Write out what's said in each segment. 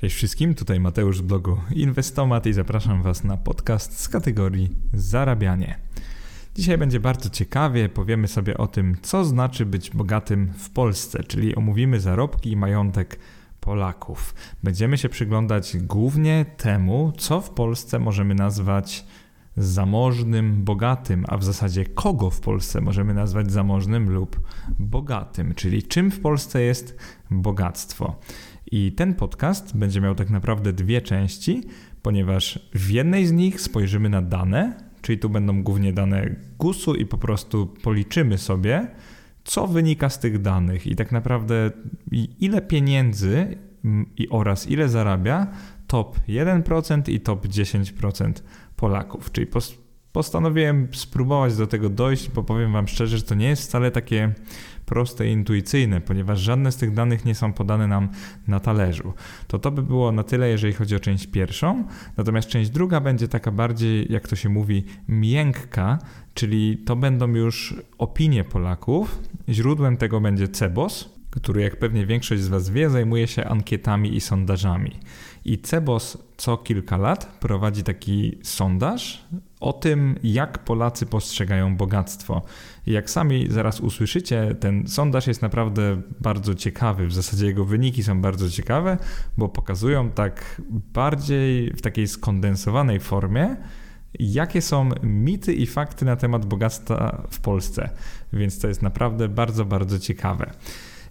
Cześć wszystkim, tutaj Mateusz z blogu Inwestomat i zapraszam Was na podcast z kategorii Zarabianie. Dzisiaj będzie bardzo ciekawie, powiemy sobie o tym, co znaczy być bogatym w Polsce, czyli omówimy zarobki i majątek Polaków. Będziemy się przyglądać głównie temu, co w Polsce możemy nazwać zamożnym, bogatym, a w zasadzie kogo w Polsce możemy nazwać zamożnym lub bogatym, czyli czym w Polsce jest bogactwo. I ten podcast będzie miał tak naprawdę dwie części, ponieważ w jednej z nich spojrzymy na dane, czyli tu będą głównie dane GUS-u i po prostu policzymy sobie, co wynika z tych danych i tak naprawdę ile pieniędzy i oraz ile zarabia top 1% i top 10% Polaków. Czyli postanowiłem spróbować do tego dojść, bo powiem Wam szczerze, że to nie jest wcale takie proste i intuicyjne, ponieważ żadne z tych danych nie są podane nam na talerzu. To to by było na tyle, jeżeli chodzi o część pierwszą. Natomiast część druga będzie taka bardziej, jak to się mówi, miękka, czyli to będą już opinie Polaków. Źródłem tego będzie CEBOS, który, jak pewnie większość z Was wie, zajmuje się ankietami i sondażami. I CEBOS co kilka lat prowadzi taki sondaż o tym, jak Polacy postrzegają bogactwo. Jak sami zaraz usłyszycie, ten sondaż jest naprawdę bardzo ciekawy. W zasadzie jego wyniki są bardzo ciekawe, bo pokazują tak bardziej w takiej skondensowanej formie, jakie są mity i fakty na temat bogactwa w Polsce. Więc to jest naprawdę bardzo, bardzo ciekawe.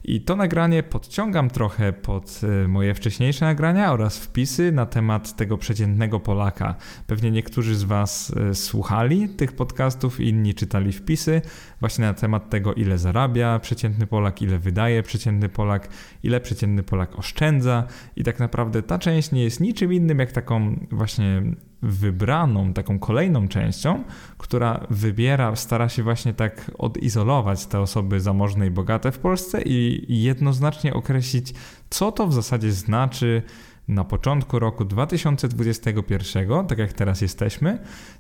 I to nagranie podciągam trochę pod e, moje wcześniejsze nagrania oraz wpisy na temat tego przeciętnego Polaka. Pewnie niektórzy z Was e, słuchali tych podcastów, inni czytali wpisy właśnie na temat tego, ile zarabia przeciętny Polak, ile wydaje przeciętny Polak, ile przeciętny Polak oszczędza. I tak naprawdę ta część nie jest niczym innym jak taką właśnie wybraną, taką kolejną częścią, która wybiera, stara się właśnie tak odizolować te osoby zamożne i bogate w Polsce i jednoznacznie określić, co to w zasadzie znaczy na początku roku 2021, tak jak teraz jesteśmy,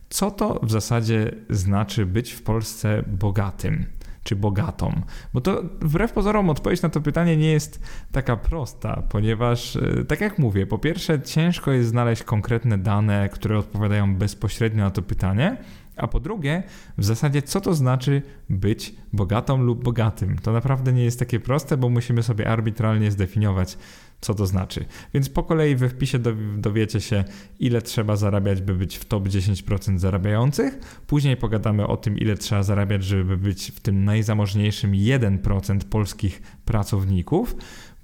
co to w zasadzie znaczy być w Polsce bogatym czy bogatą? Bo to wbrew pozorom odpowiedź na to pytanie nie jest taka prosta, ponieważ, e, tak jak mówię, po pierwsze, ciężko jest znaleźć konkretne dane, które odpowiadają bezpośrednio na to pytanie. A po drugie, w zasadzie, co to znaczy być bogatą lub bogatym? To naprawdę nie jest takie proste, bo musimy sobie arbitralnie zdefiniować, co to znaczy. Więc po kolei we wpisie dowiecie się, ile trzeba zarabiać, by być w top 10% zarabiających. Później pogadamy o tym, ile trzeba zarabiać, żeby być w tym najzamożniejszym 1% polskich pracowników.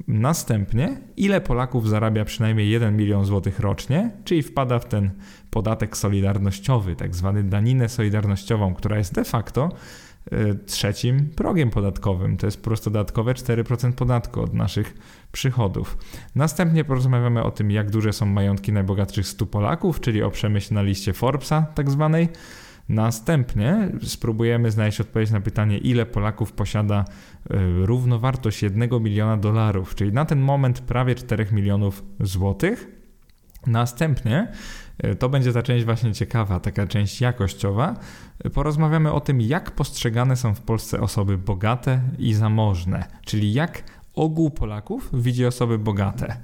Następnie, ile Polaków zarabia przynajmniej 1 milion złotych rocznie, czyli wpada w ten podatek solidarnościowy, tak zwany daninę solidarnościową, która jest de facto trzecim progiem podatkowym. To jest po prostu dodatkowe 4% podatku od naszych przychodów. Następnie porozmawiamy o tym, jak duże są majątki najbogatszych 100 Polaków, czyli oprzemy się na liście Forbesa tak zwanej. Następnie spróbujemy znaleźć odpowiedź na pytanie, ile Polaków posiada y, równowartość 1 miliona dolarów, czyli na ten moment prawie 4 milionów złotych. Następnie y, to będzie ta część właśnie ciekawa, taka część jakościowa. Porozmawiamy o tym, jak postrzegane są w Polsce osoby bogate i zamożne, czyli jak ogół Polaków widzi osoby bogate.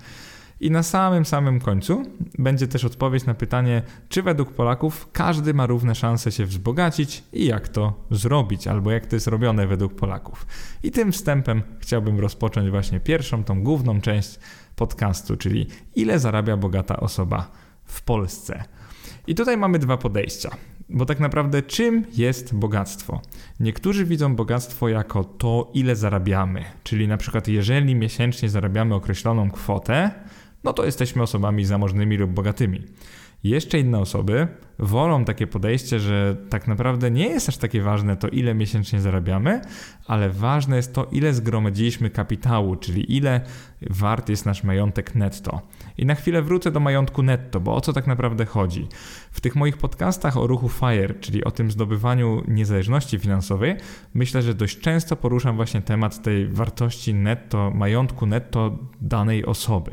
I na samym samym końcu będzie też odpowiedź na pytanie, czy według Polaków każdy ma równe szanse się wzbogacić i jak to zrobić, albo jak to jest robione według Polaków. I tym wstępem chciałbym rozpocząć właśnie pierwszą, tą główną część podcastu, czyli ile zarabia bogata osoba w Polsce. I tutaj mamy dwa podejścia. Bo tak naprawdę czym jest bogactwo? Niektórzy widzą bogactwo jako to, ile zarabiamy. Czyli na przykład, jeżeli miesięcznie zarabiamy określoną kwotę, no to jesteśmy osobami zamożnymi lub bogatymi. Jeszcze inne osoby wolą takie podejście, że tak naprawdę nie jest aż takie ważne to, ile miesięcznie zarabiamy, ale ważne jest to, ile zgromadziliśmy kapitału, czyli ile wart jest nasz majątek netto. I na chwilę wrócę do majątku netto, bo o co tak naprawdę chodzi? W tych moich podcastach o ruchu FIRE, czyli o tym zdobywaniu niezależności finansowej, myślę, że dość często poruszam właśnie temat tej wartości netto, majątku netto danej osoby.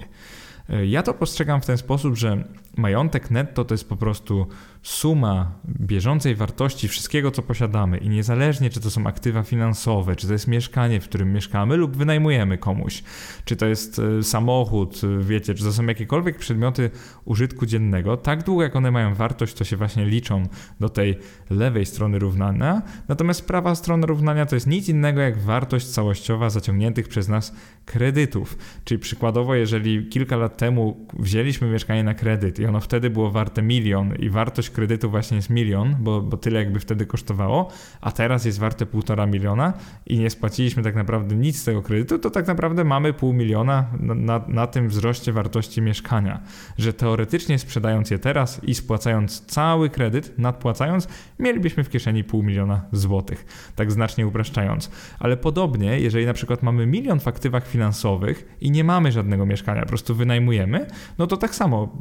Ja to postrzegam w ten sposób, że majątek netto to jest po prostu suma bieżącej wartości wszystkiego, co posiadamy. I niezależnie, czy to są aktywa finansowe, czy to jest mieszkanie, w którym mieszkamy lub wynajmujemy komuś, czy to jest e, samochód, e, wiecie, czy to są jakiekolwiek przedmioty użytku dziennego, tak długo jak one mają wartość, to się właśnie liczą do tej lewej strony równania, natomiast prawa strona równania to jest nic innego jak wartość całościowa zaciągniętych przez nas kredytów. Czyli przykładowo, jeżeli kilka lat temu wzięliśmy mieszkanie na kredyt i ono wtedy było warte milion i wartość kredytu właśnie jest milion, bo, bo tyle jakby wtedy kosztowało, a teraz jest warte półtora miliona i nie spłaciliśmy tak naprawdę nic z tego kredytu, to tak naprawdę mamy pół miliona na, na, na tym wzroście wartości mieszkania. Że teoretycznie sprzedając je teraz i spłacając cały kredyt, nadpłacając, mielibyśmy w kieszeni pół miliona złotych. Tak znacznie upraszczając. Ale podobnie, jeżeli na przykład mamy milion w aktywach finansowych i nie mamy żadnego mieszkania, po prostu wynajmujemy, no to tak samo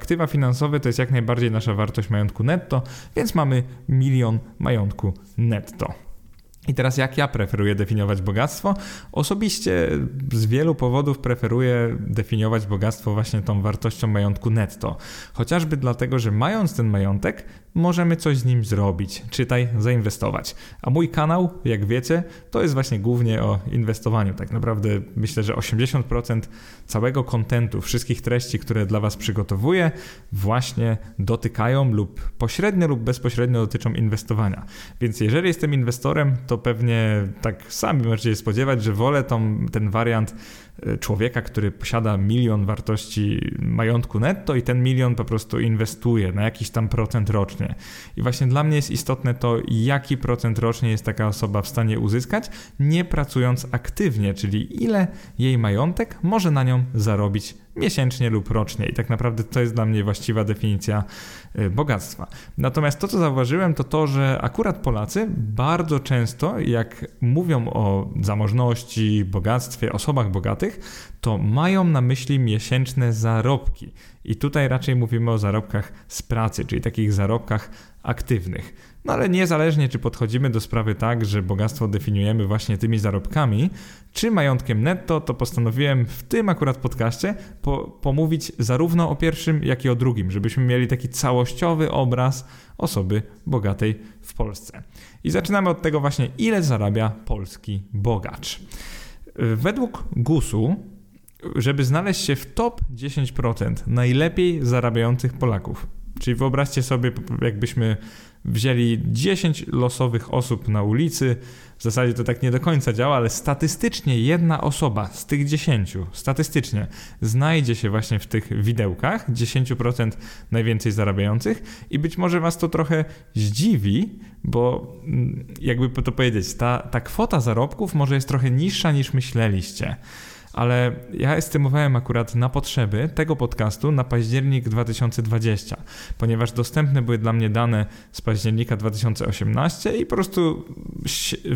aktywa finansowe to jest jak najbardziej nasza wartość majątku netto, więc mamy milion majątku netto. I teraz jak ja preferuję definiować bogactwo? Osobiście z wielu powodów preferuję definiować bogactwo właśnie tą wartością majątku netto. Chociażby dlatego, że mając ten majątek, możemy coś z nim zrobić, czytaj, zainwestować. A mój kanał, jak wiecie, to jest właśnie głównie o inwestowaniu. Tak naprawdę myślę, że 80% całego kontentu, wszystkich treści, które dla Was przygotowuję, właśnie dotykają lub pośrednio lub bezpośrednio dotyczą inwestowania. Więc jeżeli jestem inwestorem, to pewnie tak sami możecie się spodziewać, że wolę tą, ten wariant człowieka, który posiada milion wartości majątku netto i ten milion po prostu inwestuje na jakiś tam procent rocznie. I właśnie dla mnie jest istotne to, jaki procent rocznie jest taka osoba w stanie uzyskać, nie pracując aktywnie, czyli ile jej majątek może na nią zarobić miesięcznie lub rocznie. I tak naprawdę to jest dla mnie właściwa definicja y, bogactwa. Natomiast to, co zauważyłem, to to, że akurat Polacy bardzo często, jak mówią o zamożności, bogactwie, osobach bogatych, to mają na myśli miesięczne zarobki. I tutaj raczej mówimy o zarobkach z pracy, czyli takich zarobkach aktywnych. No ale niezależnie, czy podchodzimy do sprawy tak, że bogactwo definiujemy właśnie tymi zarobkami, czy majątkiem netto, to postanowiłem w tym akurat podcaście po, pomówić zarówno o pierwszym, jak i o drugim, żebyśmy mieli taki całościowy obraz osoby bogatej w Polsce. I zaczynamy od tego właśnie, ile zarabia polski bogacz. Według GUS-u, żeby znaleźć się w top 10% najlepiej zarabiających Polaków, czyli wyobraźcie sobie, jakbyśmy wzięli 10 losowych osób na ulicy. W zasadzie to tak nie do końca działa, ale statystycznie jedna osoba z tych 10, statystycznie, znajdzie się właśnie w tych widełkach 10% najwięcej zarabiających i być może Was to trochę zdziwi, bo mm, jakby to powiedzieć, ta, ta kwota zarobków może jest trochę niższa niż myśleliście ale ja estymowałem akurat na potrzeby tego podcastu na październik 2020, ponieważ dostępne były dla mnie dane z października 2018 i po prostu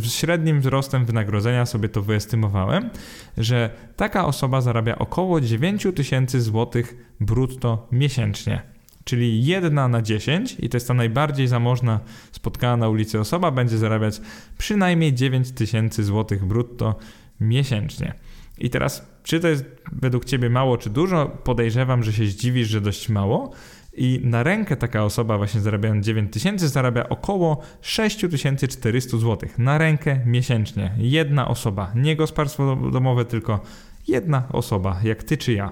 średnim wzrostem wynagrodzenia sobie to wyestymowałem, że taka osoba zarabia około 9 tysięcy złotych brutto miesięcznie. Czyli jedna na 10, i to jest ta najbardziej zamożna spotkana na ulicy osoba, będzie zarabiać przynajmniej 9 tysięcy złotych brutto miesięcznie. I teraz, czy to jest według ciebie mało, czy dużo? Podejrzewam, że się zdziwisz, że dość mało. I na rękę taka osoba, właśnie zarabiając 9 tysięcy, zarabia około 6400 zł. Na rękę miesięcznie. Jedna osoba. Nie gospodarstwo domowe, tylko jedna osoba, jak ty czy ja.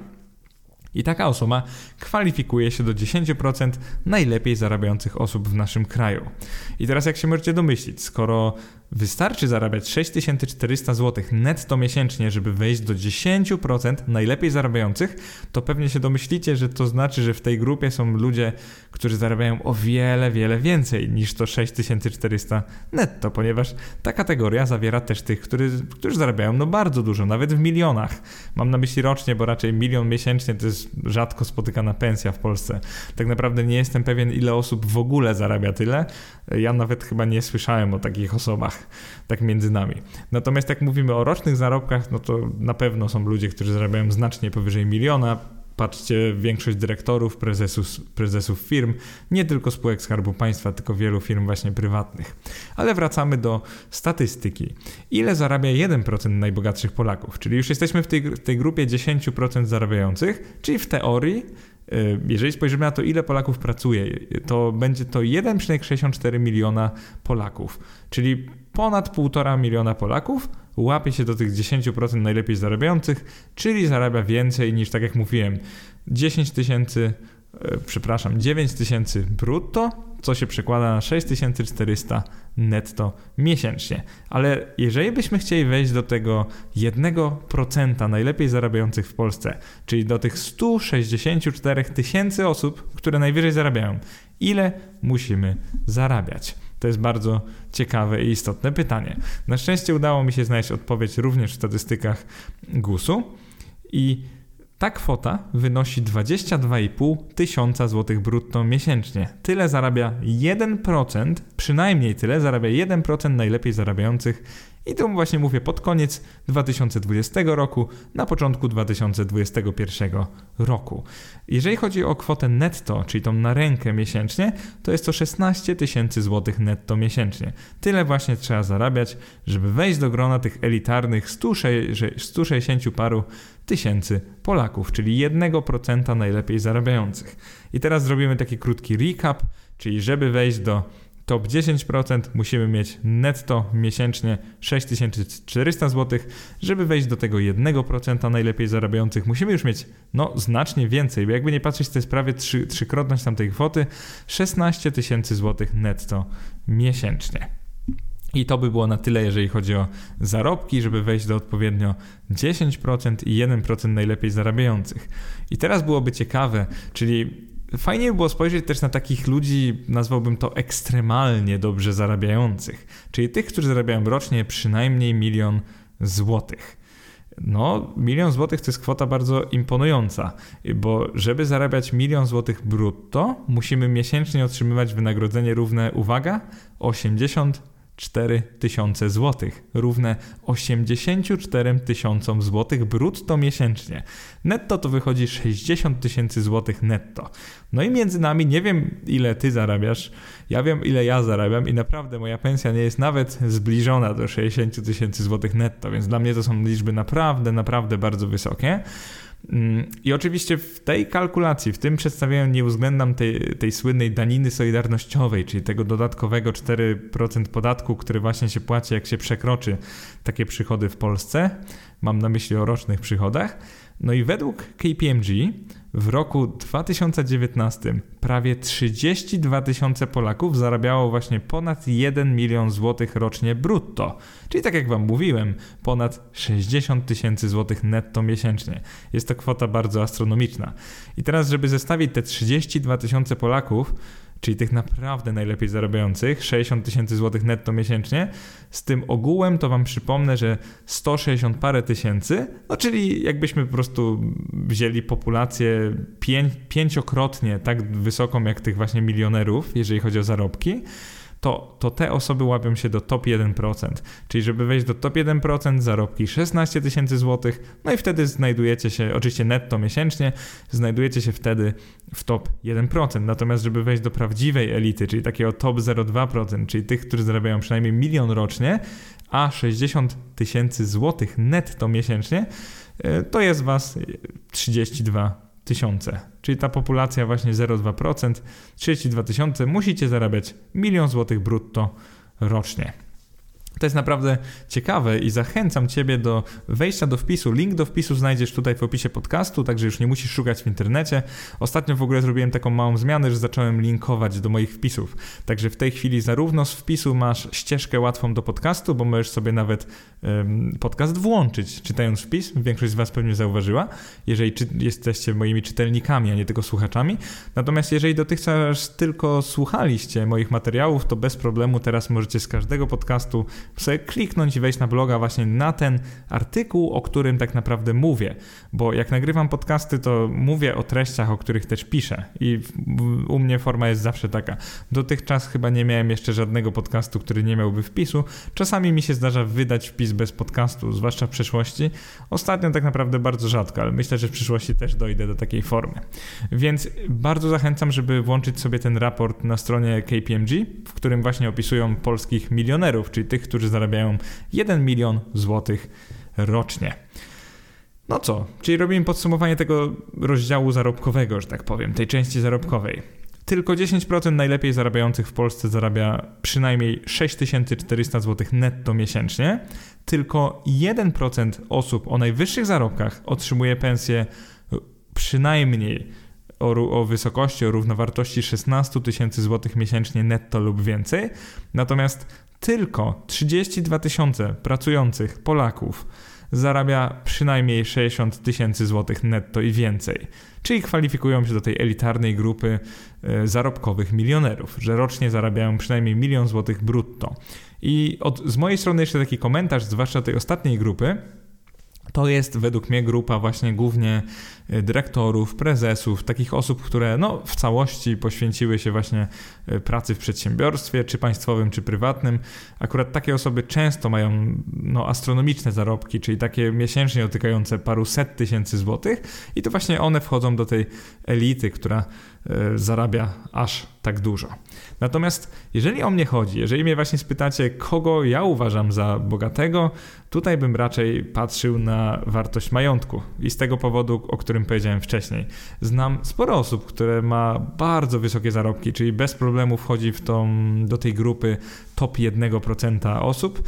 I taka osoba kwalifikuje się do 10% najlepiej zarabiających osób w naszym kraju. I teraz, jak się możecie domyślić, skoro Wystarczy zarabiać 6400 zł netto miesięcznie, żeby wejść do 10% najlepiej zarabiających, to pewnie się domyślicie, że to znaczy, że w tej grupie są ludzie, którzy zarabiają o wiele, wiele więcej niż to 6400 netto, ponieważ ta kategoria zawiera też tych, którzy, którzy zarabiają no bardzo dużo, nawet w milionach. Mam na myśli rocznie, bo raczej milion miesięcznie to jest rzadko spotykana pensja w Polsce. Tak naprawdę nie jestem pewien, ile osób w ogóle zarabia tyle. Ja nawet chyba nie słyszałem o takich osobach tak między nami. Natomiast jak mówimy o rocznych zarobkach, no to na pewno są ludzie, którzy zarabiają znacznie powyżej miliona. Patrzcie, większość dyrektorów, prezesów, prezesów firm, nie tylko spółek Skarbu Państwa, tylko wielu firm właśnie prywatnych. Ale wracamy do statystyki. Ile zarabia 1% najbogatszych Polaków? Czyli już jesteśmy w tej, tej grupie 10% zarabiających, czyli w teorii jeżeli spojrzymy na to, ile Polaków pracuje, to będzie to 1,64 miliona Polaków, czyli ponad 1,5 miliona Polaków łapie się do tych 10% najlepiej zarabiających, czyli zarabia więcej niż, tak jak mówiłem, 10 tysięcy, e, przepraszam, 9 tysięcy brutto, co się przekłada na 6400 netto miesięcznie. Ale jeżeli byśmy chcieli wejść do tego 1% najlepiej zarabiających w Polsce, czyli do tych 164 tysięcy osób, które najwyżej zarabiają, ile musimy zarabiać? To jest bardzo ciekawe i istotne pytanie. Na szczęście udało mi się znaleźć odpowiedź również w statystykach GUS-u i ta kwota wynosi 22,5 tysiąca złotych brutto miesięcznie. Tyle zarabia 1%, przynajmniej tyle zarabia 1% najlepiej zarabiających i to właśnie mówię pod koniec 2020 roku, na początku 2021 roku. Jeżeli chodzi o kwotę netto, czyli tą na rękę miesięcznie, to jest to 16 tysięcy złotych netto miesięcznie. Tyle właśnie trzeba zarabiać, żeby wejść do grona tych elitarnych 160 paru tysięcy Polaków, czyli 1% najlepiej zarabiających. I teraz zrobimy taki krótki recap, czyli żeby wejść do top 10% musimy mieć netto miesięcznie 6400 zł. Żeby wejść do tego 1% najlepiej zarabiających, musimy już mieć no znacznie więcej, bo jakby nie patrzeć, to jest prawie trzy, trzykrotność tamtej kwoty 16 tysięcy złotych netto miesięcznie. I to by było na tyle, jeżeli chodzi o zarobki, żeby wejść do odpowiednio 10% i 1% najlepiej zarabiających. I teraz byłoby ciekawe, czyli Fajnie by było spojrzeć też na takich ludzi, nazwałbym to ekstremalnie dobrze zarabiających, czyli tych, którzy zarabiają rocznie przynajmniej milion złotych. No, milion złotych to jest kwota bardzo imponująca, bo żeby zarabiać milion złotych brutto, musimy miesięcznie otrzymywać wynagrodzenie równe, uwaga, 80 4 tysiące złotych, równe 84 tysiącom złotych brutto miesięcznie. Netto to wychodzi 60 tysięcy złotych netto. No i między nami nie wiem ile ty zarabiasz, ja wiem ile ja zarabiam i naprawdę moja pensja nie jest nawet zbliżona do 60 tysięcy złotych netto, więc dla mnie to są liczby naprawdę, naprawdę bardzo wysokie. Mm, I oczywiście w tej kalkulacji, w tym przedstawieniu nie uwzględniam tej, tej słynnej daniny solidarnościowej, czyli tego dodatkowego 4% podatku, który właśnie się płaci, jak się przekroczy takie przychody w Polsce. Mam na myśli o rocznych przychodach. No i według KPMG w roku 2019 prawie 32 tysiące Polaków zarabiało właśnie ponad 1 milion złotych rocznie brutto. Czyli tak jak Wam mówiłem, ponad 60 tysięcy złotych netto miesięcznie. Jest to kwota bardzo astronomiczna. I teraz, żeby zestawić te 32 tysiące Polaków czyli tych naprawdę najlepiej zarabiających, 60 tysięcy złotych netto miesięcznie. Z tym ogółem to Wam przypomnę, że 160 parę tysięcy, no czyli jakbyśmy po prostu wzięli populację pię pięciokrotnie tak wysoką jak tych właśnie milionerów, jeżeli chodzi o zarobki, to, to te osoby łapią się do top 1%. Czyli żeby wejść do top 1%, zarobki 16 tysięcy złotych, no i wtedy znajdujecie się, oczywiście netto miesięcznie, znajdujecie się wtedy w top 1%. Natomiast żeby wejść do prawdziwej elity, czyli takiego top 0,2%, czyli tych, którzy zarabiają przynajmniej milion rocznie, a 60 tysięcy złotych netto miesięcznie, e, to jest was 32 tysiące. Czyli ta populacja właśnie 0,2%, 32 tysiące, musicie zarabiać milion złotych brutto rocznie. To jest naprawdę ciekawe i zachęcam Ciebie do wejścia do wpisu. Link do wpisu znajdziesz tutaj w opisie podcastu, także już nie musisz szukać w internecie. Ostatnio w ogóle zrobiłem taką małą zmianę, że zacząłem linkować do moich wpisów. Także w tej chwili zarówno z wpisu masz ścieżkę łatwą do podcastu, bo możesz sobie nawet podcast włączyć czytając wpis. Większość z Was pewnie zauważyła, jeżeli czy, jesteście moimi czytelnikami, a nie tylko słuchaczami. Natomiast jeżeli dotychczas tylko słuchaliście moich materiałów, to bez problemu teraz możecie z każdego podcastu sobie kliknąć i wejść na bloga właśnie na ten artykuł, o którym tak naprawdę mówię. Bo jak nagrywam podcasty, to mówię o treściach, o których też piszę. I u mnie forma jest zawsze taka. Dotychczas chyba nie miałem jeszcze żadnego podcastu, który nie miałby wpisu. Czasami mi się zdarza wydać wpis bez podcastu, zwłaszcza w przeszłości. Ostatnio tak naprawdę bardzo rzadko, ale myślę, że w przyszłości też dojdę do takiej formy. Więc bardzo zachęcam, żeby włączyć sobie ten raport na stronie KPMG, w którym właśnie opisują polskich milionerów, czyli tych, którzy zarabiają 1 milion złotych rocznie. No co, czyli robimy podsumowanie tego rozdziału zarobkowego, że tak powiem, tej części zarobkowej. Tylko 10% najlepiej zarabiających w Polsce zarabia przynajmniej 6400 zł netto miesięcznie. Tylko 1% osób o najwyższych zarobkach otrzymuje pensję przynajmniej o, o wysokości, o równowartości 16 tysięcy złotych miesięcznie netto lub więcej. Natomiast tylko 32 tysiące pracujących Polaków zarabia przynajmniej 60 tysięcy złotych netto i więcej. Czyli kwalifikują się do tej elitarnej grupy e, zarobkowych milionerów, że rocznie zarabiają przynajmniej milion złotych brutto. I od, z mojej strony jeszcze taki komentarz, zwłaszcza tej ostatniej grupy, to jest według mnie grupa właśnie głównie dyrektorów, prezesów, takich osób, które no, w całości poświęciły się właśnie y, pracy w przedsiębiorstwie, czy państwowym, czy prywatnym. Akurat takie osoby często mają no, astronomiczne zarobki, czyli takie miesięcznie dotykające paru set tysięcy złotych i to właśnie one wchodzą do tej elity, która y, zarabia aż tak dużo. Natomiast jeżeli o mnie chodzi, jeżeli mnie właśnie spytacie, kogo ja uważam za bogatego, tutaj bym raczej patrzył na wartość majątku i z tego powodu, o którym powiedziałem wcześniej. Znam sporo osób, które ma bardzo wysokie zarobki, czyli bez problemu wchodzi w tą, do tej grupy top 1% osób,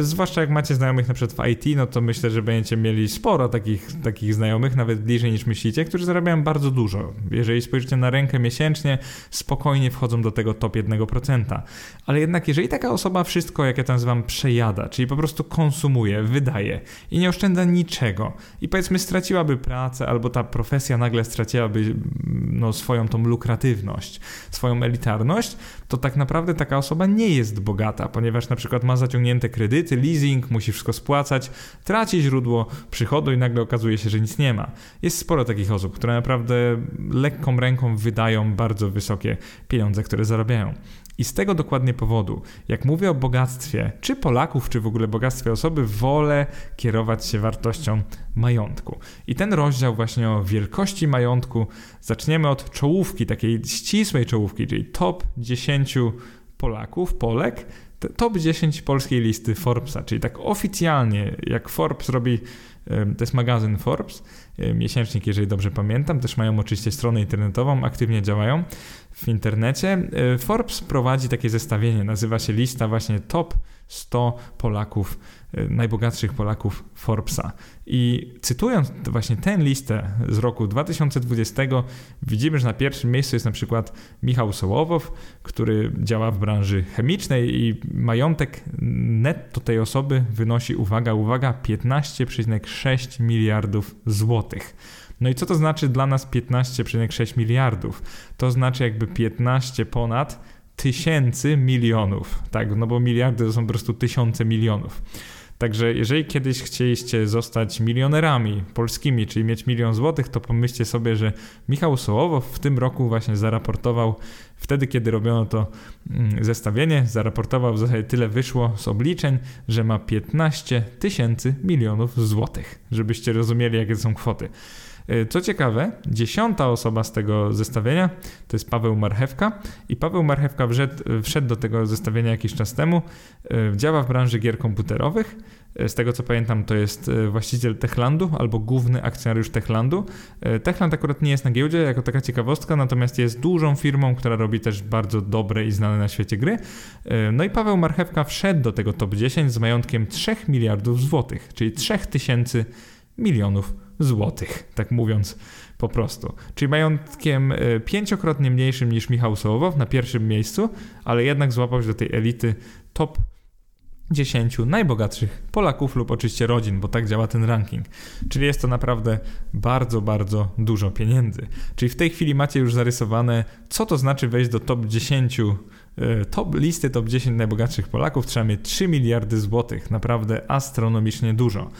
Zwłaszcza jak macie znajomych na przykład w IT, no to myślę, że będziecie mieli sporo takich, takich znajomych, nawet bliżej niż myślicie, którzy zarabiają bardzo dużo. Jeżeli spojrzycie na rękę miesięcznie, spokojnie wchodzą do tego top 1%. Ale jednak jeżeli taka osoba wszystko, jak ja to nazywam, przejada, czyli po prostu konsumuje, wydaje i nie oszczędza niczego i powiedzmy straciłaby pracę albo ta profesja nagle straciłaby no, swoją tą lukratywność, swoją elitarność, to tak naprawdę taka osoba nie jest bogata, ponieważ na przykład ma zaciągnięte kredyty, leasing, musi wszystko spłacać, traci źródło przychodu i nagle okazuje się, że nic nie ma. Jest sporo takich osób, które naprawdę lekką ręką wydają bardzo wysokie pieniądze, które zarabiają. I z tego dokładnie powodu, jak mówię o bogactwie, czy Polaków, czy w ogóle bogactwie osoby, wolę kierować się wartością majątku. I ten rozdział właśnie o wielkości majątku zaczniemy od czołówki, takiej ścisłej czołówki, czyli top 10 Polaków, Polek, top 10 polskiej listy Forbesa, czyli tak oficjalnie, jak Forbes robi, to jest magazyn Forbes, miesięcznik, jeżeli dobrze pamiętam, też mają oczywiście stronę internetową, aktywnie działają w internecie. Forbes prowadzi takie zestawienie, nazywa się lista właśnie top 100 Polaków Y, najbogatszych Polaków Forbesa. I cytując właśnie tę listę z roku 2020, widzimy, że na pierwszym miejscu jest na przykład Michał Sołowow, który działa w branży chemicznej i majątek netto tej osoby wynosi, uwaga, uwaga, 15,6 miliardów złotych. No i co to znaczy dla nas 15,6 miliardów? To znaczy jakby 15 ponad tysięcy milionów, tak, no bo miliardy to są po prostu tysiące milionów. Także jeżeli kiedyś chcieliście zostać milionerami polskimi, czyli mieć milion złotych, to pomyślcie sobie, że Michał Sołowow w tym roku właśnie zaraportował, wtedy kiedy robiono to mm, zestawienie, zaraportował w zasadzie tyle wyszło z obliczeń, że ma 15 tysięcy milionów złotych, żebyście rozumieli jakie są kwoty. E, co ciekawe, dziesiąta osoba z tego zestawienia to jest Paweł Marchewka i Paweł Marchewka wszedł, wszedł do tego zestawienia jakiś czas temu. E, działa w branży gier komputerowych. E, z tego co pamiętam, to jest właściciel Techlandu albo główny akcjonariusz Techlandu. Techland akurat nie jest na giełdzie jako taka ciekawostka, natomiast jest dużą firmą, która robi też bardzo dobre i znane na świecie gry. No i Paweł Marchewka wszedł do tego top 10 z majątkiem 3 miliardów złotych, czyli 3000 milionów złotych, tak mówiąc po prostu. Czyli majątkiem e, pięciokrotnie mniejszym niż Michał Sołowow na pierwszym miejscu, ale jednak złapał się do tej elity top 10 najbogatszych Polaków lub oczywiście rodzin, bo tak działa ten ranking. Czyli jest to naprawdę bardzo, bardzo dużo pieniędzy. Czyli w tej chwili macie już zarysowane, co to znaczy wejść do top 10 e, top listy top 10 najbogatszych Polaków trzeba mieć 3 miliardy złotych, naprawdę astronomicznie dużo.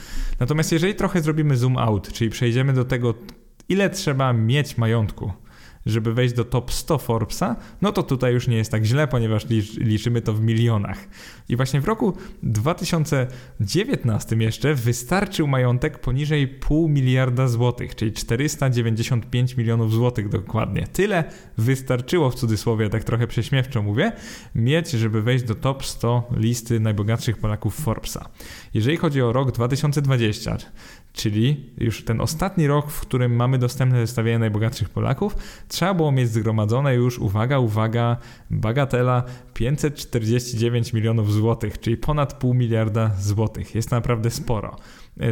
Natomiast jeżeli trochę zrobimy zoom out, czyli przejdziemy do tego, ile trzeba mieć majątku, żeby wejść do top 100 Forbesa, no to tutaj już nie jest tak źle, ponieważ liczymy to w milionach. I właśnie w roku 2019 jeszcze wystarczył majątek poniżej pół miliarda złotych, czyli 495 milionów złotych dokładnie. Tyle wystarczyło w cudzysłowie, tak trochę prześmiewczo mówię, mieć, żeby wejść do top 100 listy najbogatszych Polaków Forbesa. Jeżeli chodzi o rok 2020, czyli już ten ostatni rok, w którym mamy dostępne zestawienie najbogatszych Polaków, trzeba było mieć zgromadzone już, uwaga, uwaga, bagatela 549 milionów złotych, czyli ponad pół miliarda złotych. Jest naprawdę sporo.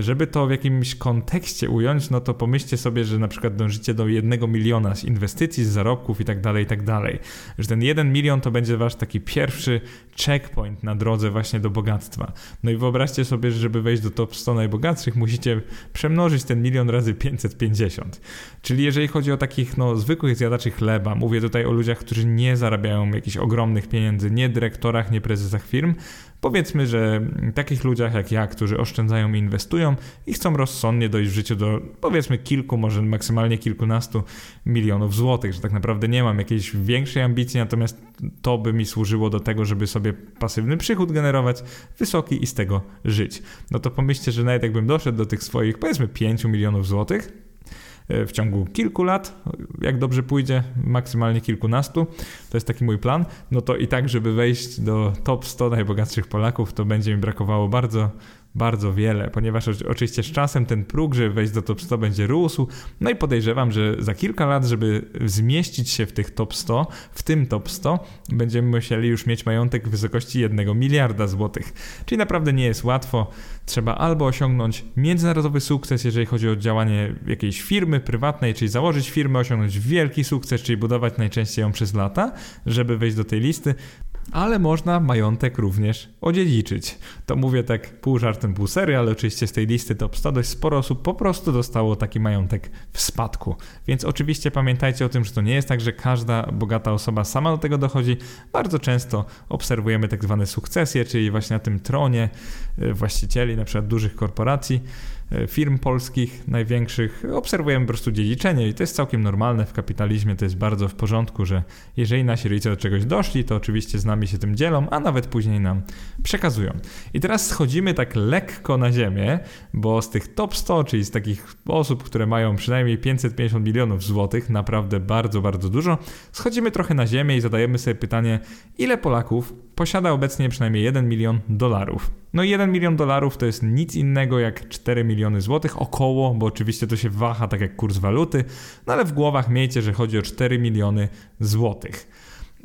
Żeby to w jakimś kontekście ująć, no to pomyślcie sobie, że na przykład dążycie do jednego miliona z inwestycji, z zarobków i tak dalej, i tak dalej. Że ten jeden milion to będzie wasz taki pierwszy checkpoint na drodze właśnie do bogactwa. No i wyobraźcie sobie, że żeby wejść do top 100 najbogatszych, musicie przemnożyć ten milion razy 550. Czyli jeżeli chodzi o takich no, zwykłych zjadaczy chleba, mówię tutaj o ludziach, którzy nie zarabiają jakichś ogromnych pieniędzy, nie dyrektorach, nie prezesach firm, Powiedzmy, że takich ludziach jak ja, którzy oszczędzają i inwestują i chcą rozsądnie dojść w życiu do powiedzmy kilku, może maksymalnie kilkunastu milionów złotych, że tak naprawdę nie mam jakiejś większej ambicji, natomiast to by mi służyło do tego, żeby sobie pasywny przychód generować, wysoki i z tego żyć. No to pomyślcie, że nawet jakbym doszedł do tych swoich powiedzmy 5 milionów złotych, E, w ciągu kilku lat, jak dobrze pójdzie, maksymalnie kilkunastu, to jest taki mój plan, no to i tak, żeby wejść do top 100 najbogatszych Polaków, to będzie mi brakowało bardzo, bardzo wiele, ponieważ oczywiście z czasem ten próg, żeby wejść do top 100 będzie rósł, no i podejrzewam, że za kilka lat, żeby zmieścić się w tych top 100, w tym top 100, będziemy musieli już mieć majątek w wysokości 1 miliarda złotych. Czyli naprawdę nie jest łatwo. Trzeba albo osiągnąć międzynarodowy sukces, jeżeli chodzi o działanie jakiejś firmy prywatnej, czyli założyć firmę, osiągnąć wielki sukces, czyli budować najczęściej ją przez lata, żeby wejść do tej listy, ale można majątek również odziedziczyć. To mówię tak pół żartem, pół serio, ale oczywiście z tej listy top 100 dość sporo osób po prostu dostało taki majątek w spadku. Więc oczywiście pamiętajcie o tym, że to nie jest tak, że każda bogata osoba sama do tego dochodzi. Bardzo często obserwujemy tak zwane sukcesje, czyli właśnie na tym tronie e, właścicieli na przykład dużych korporacji firm polskich największych obserwujemy po prostu dziedziczenie i to jest całkiem normalne w kapitalizmie, to jest bardzo w porządku, że jeżeli nasi rodzice do czegoś doszli, to oczywiście z nami się tym dzielą, a nawet później nam przekazują. I teraz schodzimy tak lekko na ziemię, bo z tych top 100, czyli z takich osób, które mają przynajmniej 550 milionów złotych, naprawdę bardzo, bardzo dużo, schodzimy trochę na ziemię i zadajemy sobie pytanie, ile Polaków posiada obecnie przynajmniej 1 milion dolarów. No i 1 milion dolarów to jest nic innego jak 4 miliony złotych, około, bo oczywiście to się waha tak jak kurs waluty, no ale w głowach miejcie, że chodzi o 4 miliony złotych.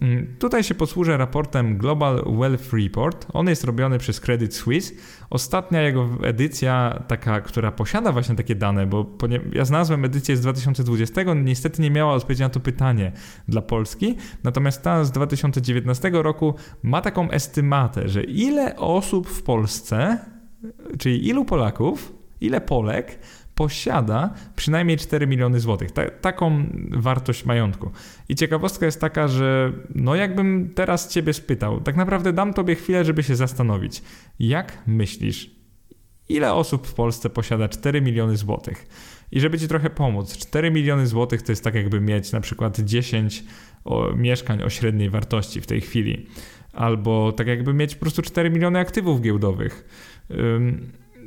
Mm, tutaj się posłużę raportem Global Wealth Report. On jest robiony przez Credit Suisse. Ostatnia jego edycja, taka, która posiada właśnie takie dane, bo ja znalazłem edycję z 2020, niestety nie miała odpowiedzi na to pytanie dla Polski, natomiast ta z 2019 roku ma taką estymatę, że ile osób w Polsce, czyli ilu Polaków, ile Polek posiada przynajmniej 4 miliony złotych. Ta, taką wartość majątku. I ciekawostka jest taka, że no jakbym teraz ciebie spytał, tak naprawdę dam tobie chwilę, żeby się zastanowić. Jak myślisz, ile osób w Polsce posiada 4 miliony złotych? I żeby ci trochę pomóc, 4 miliony złotych to jest tak jakby mieć na przykład 10 o, mieszkań o średniej wartości w tej chwili. Albo tak jakby mieć po prostu 4 miliony aktywów giełdowych.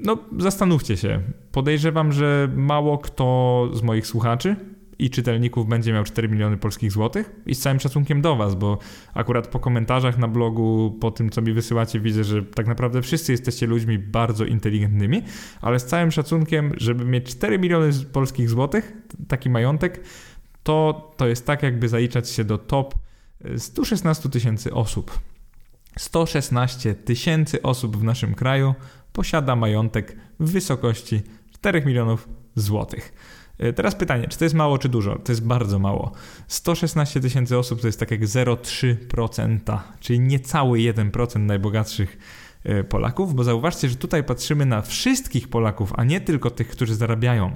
No, zastanówcie się. Podejrzewam, że mało kto z moich słuchaczy i czytelników będzie miał 4 miliony polskich złotych i z całym szacunkiem do Was, bo akurat po komentarzach na blogu, po tym co mi wysyłacie, widzę, że tak naprawdę wszyscy jesteście ludźmi bardzo inteligentnymi, ale z całym szacunkiem, żeby mieć 4 miliony polskich złotych, taki majątek, to, to jest tak jakby zaliczać się do top 116 tysięcy osób. 116 tysięcy osób w naszym kraju posiada majątek w wysokości 4 milionów złotych. E, teraz pytanie, czy to jest mało, czy dużo? To jest bardzo mało. 116 tysięcy osób to jest tak jak 0,3%, czyli niecały 1% najbogatszych Polaków, bo zauważcie, że tutaj patrzymy na wszystkich Polaków, a nie tylko tych, którzy zarabiają.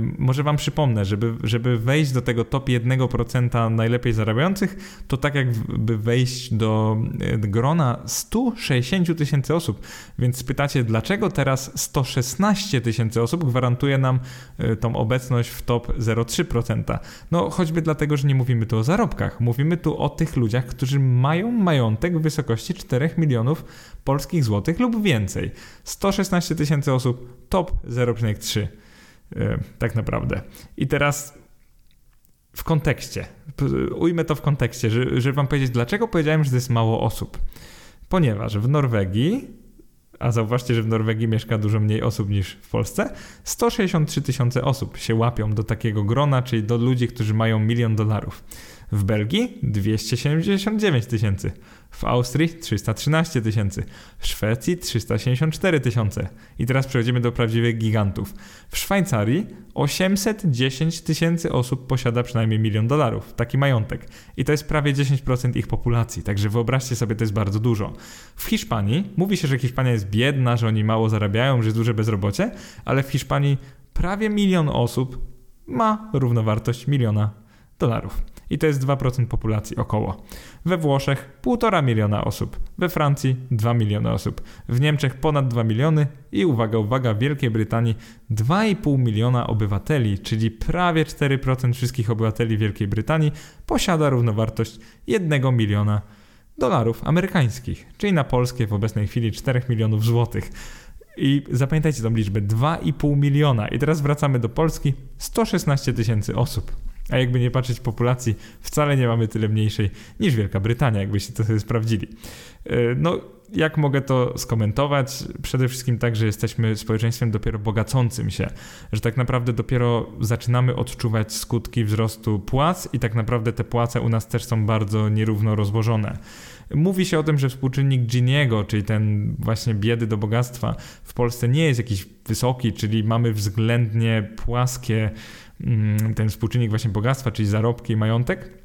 Może Wam przypomnę, żeby, żeby wejść do tego top 1% najlepiej zarabiających, to tak jakby wejść do e, grona 160 tysięcy osób. Więc pytacie, dlaczego teraz 116 tysięcy osób gwarantuje nam e, tą obecność w top 0,3%? No choćby dlatego, że nie mówimy tu o zarobkach. Mówimy tu o tych ludziach, którzy mają majątek w wysokości 4 milionów polskich złotych lub więcej. 116 tysięcy osób, top 0,3. E, tak naprawdę. I teraz w kontekście, ujmę to w kontekście, żeby wam powiedzieć, dlaczego powiedziałem, że to jest mało osób. Ponieważ w Norwegii, a zauważcie, że w Norwegii mieszka dużo mniej osób niż w Polsce, 163 tysiące osób się łapią do takiego grona, czyli do ludzi, którzy mają milion dolarów. W Belgii 279 tysięcy, w Austrii 313 tysięcy, w Szwecji 374 tysiące. I teraz przechodzimy do prawdziwych gigantów. W Szwajcarii 810 tysięcy osób posiada przynajmniej milion dolarów, taki majątek. I to jest prawie 10% ich populacji, także wyobraźcie sobie, to jest bardzo dużo. W Hiszpanii mówi się, że Hiszpania jest biedna, że oni mało zarabiają, że jest duże bezrobocie, ale w Hiszpanii prawie milion osób ma równowartość miliona dolarów i to jest 2% populacji około. We Włoszech 1,5 miliona osób, we Francji 2 miliony osób, w Niemczech ponad 2 miliony i uwaga, uwaga, w Wielkiej Brytanii 2,5 miliona obywateli, czyli prawie 4% wszystkich obywateli Wielkiej Brytanii posiada równowartość 1 miliona dolarów amerykańskich, czyli na polskie w obecnej chwili 4 milionów złotych. I zapamiętajcie tą liczbę 2,5 miliona. I teraz wracamy do Polski 116 tysięcy osób. A jakby nie patrzeć populacji, wcale nie mamy tyle mniejszej niż Wielka Brytania, jakbyście to sobie sprawdzili. E, no, jak mogę to skomentować? Przede wszystkim tak, że jesteśmy społeczeństwem dopiero bogacącym się, że tak naprawdę dopiero zaczynamy odczuwać skutki wzrostu płac i tak naprawdę te płace u nas też są bardzo nierówno rozłożone. Mówi się o tym, że współczynnik Giniego, czyli ten właśnie biedy do bogactwa w Polsce nie jest jakiś wysoki, czyli mamy względnie płaskie ten współczynnik właśnie bogactwa, czyli zarobki i majątek.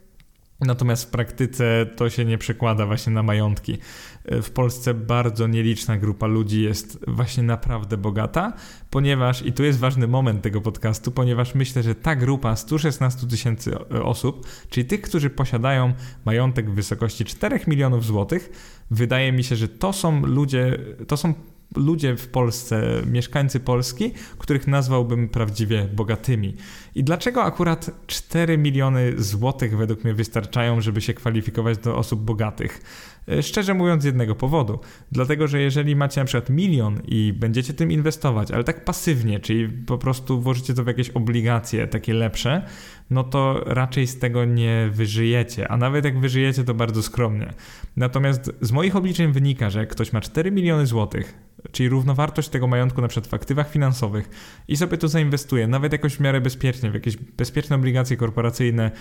Natomiast w praktyce to się nie przekłada właśnie na majątki. W Polsce bardzo nieliczna grupa ludzi jest właśnie naprawdę bogata, ponieważ, i tu jest ważny moment tego podcastu, ponieważ myślę, że ta grupa 116 tysięcy osób, czyli tych, którzy posiadają majątek w wysokości 4 milionów złotych, wydaje mi się, że to są ludzie, to są ludzie w Polsce, mieszkańcy Polski, których nazwałbym prawdziwie bogatymi. I dlaczego akurat 4 miliony złotych według mnie wystarczają, żeby się kwalifikować do osób bogatych? E, szczerze mówiąc, z jednego powodu. Dlatego, że jeżeli macie na przykład milion i będziecie tym inwestować, ale tak pasywnie, czyli po prostu włożycie to w jakieś obligacje takie lepsze, no to raczej z tego nie wyżyjecie, a nawet jak wyżyjecie, to bardzo skromnie. Natomiast z moich obliczeń wynika, że jak ktoś ma 4 miliony złotych, czyli równowartość tego majątku na przykład w aktywach finansowych i sobie to zainwestuje, nawet jakoś w miarę bezpiecznie, w jakieś bezpieczne obligacje korporacyjne,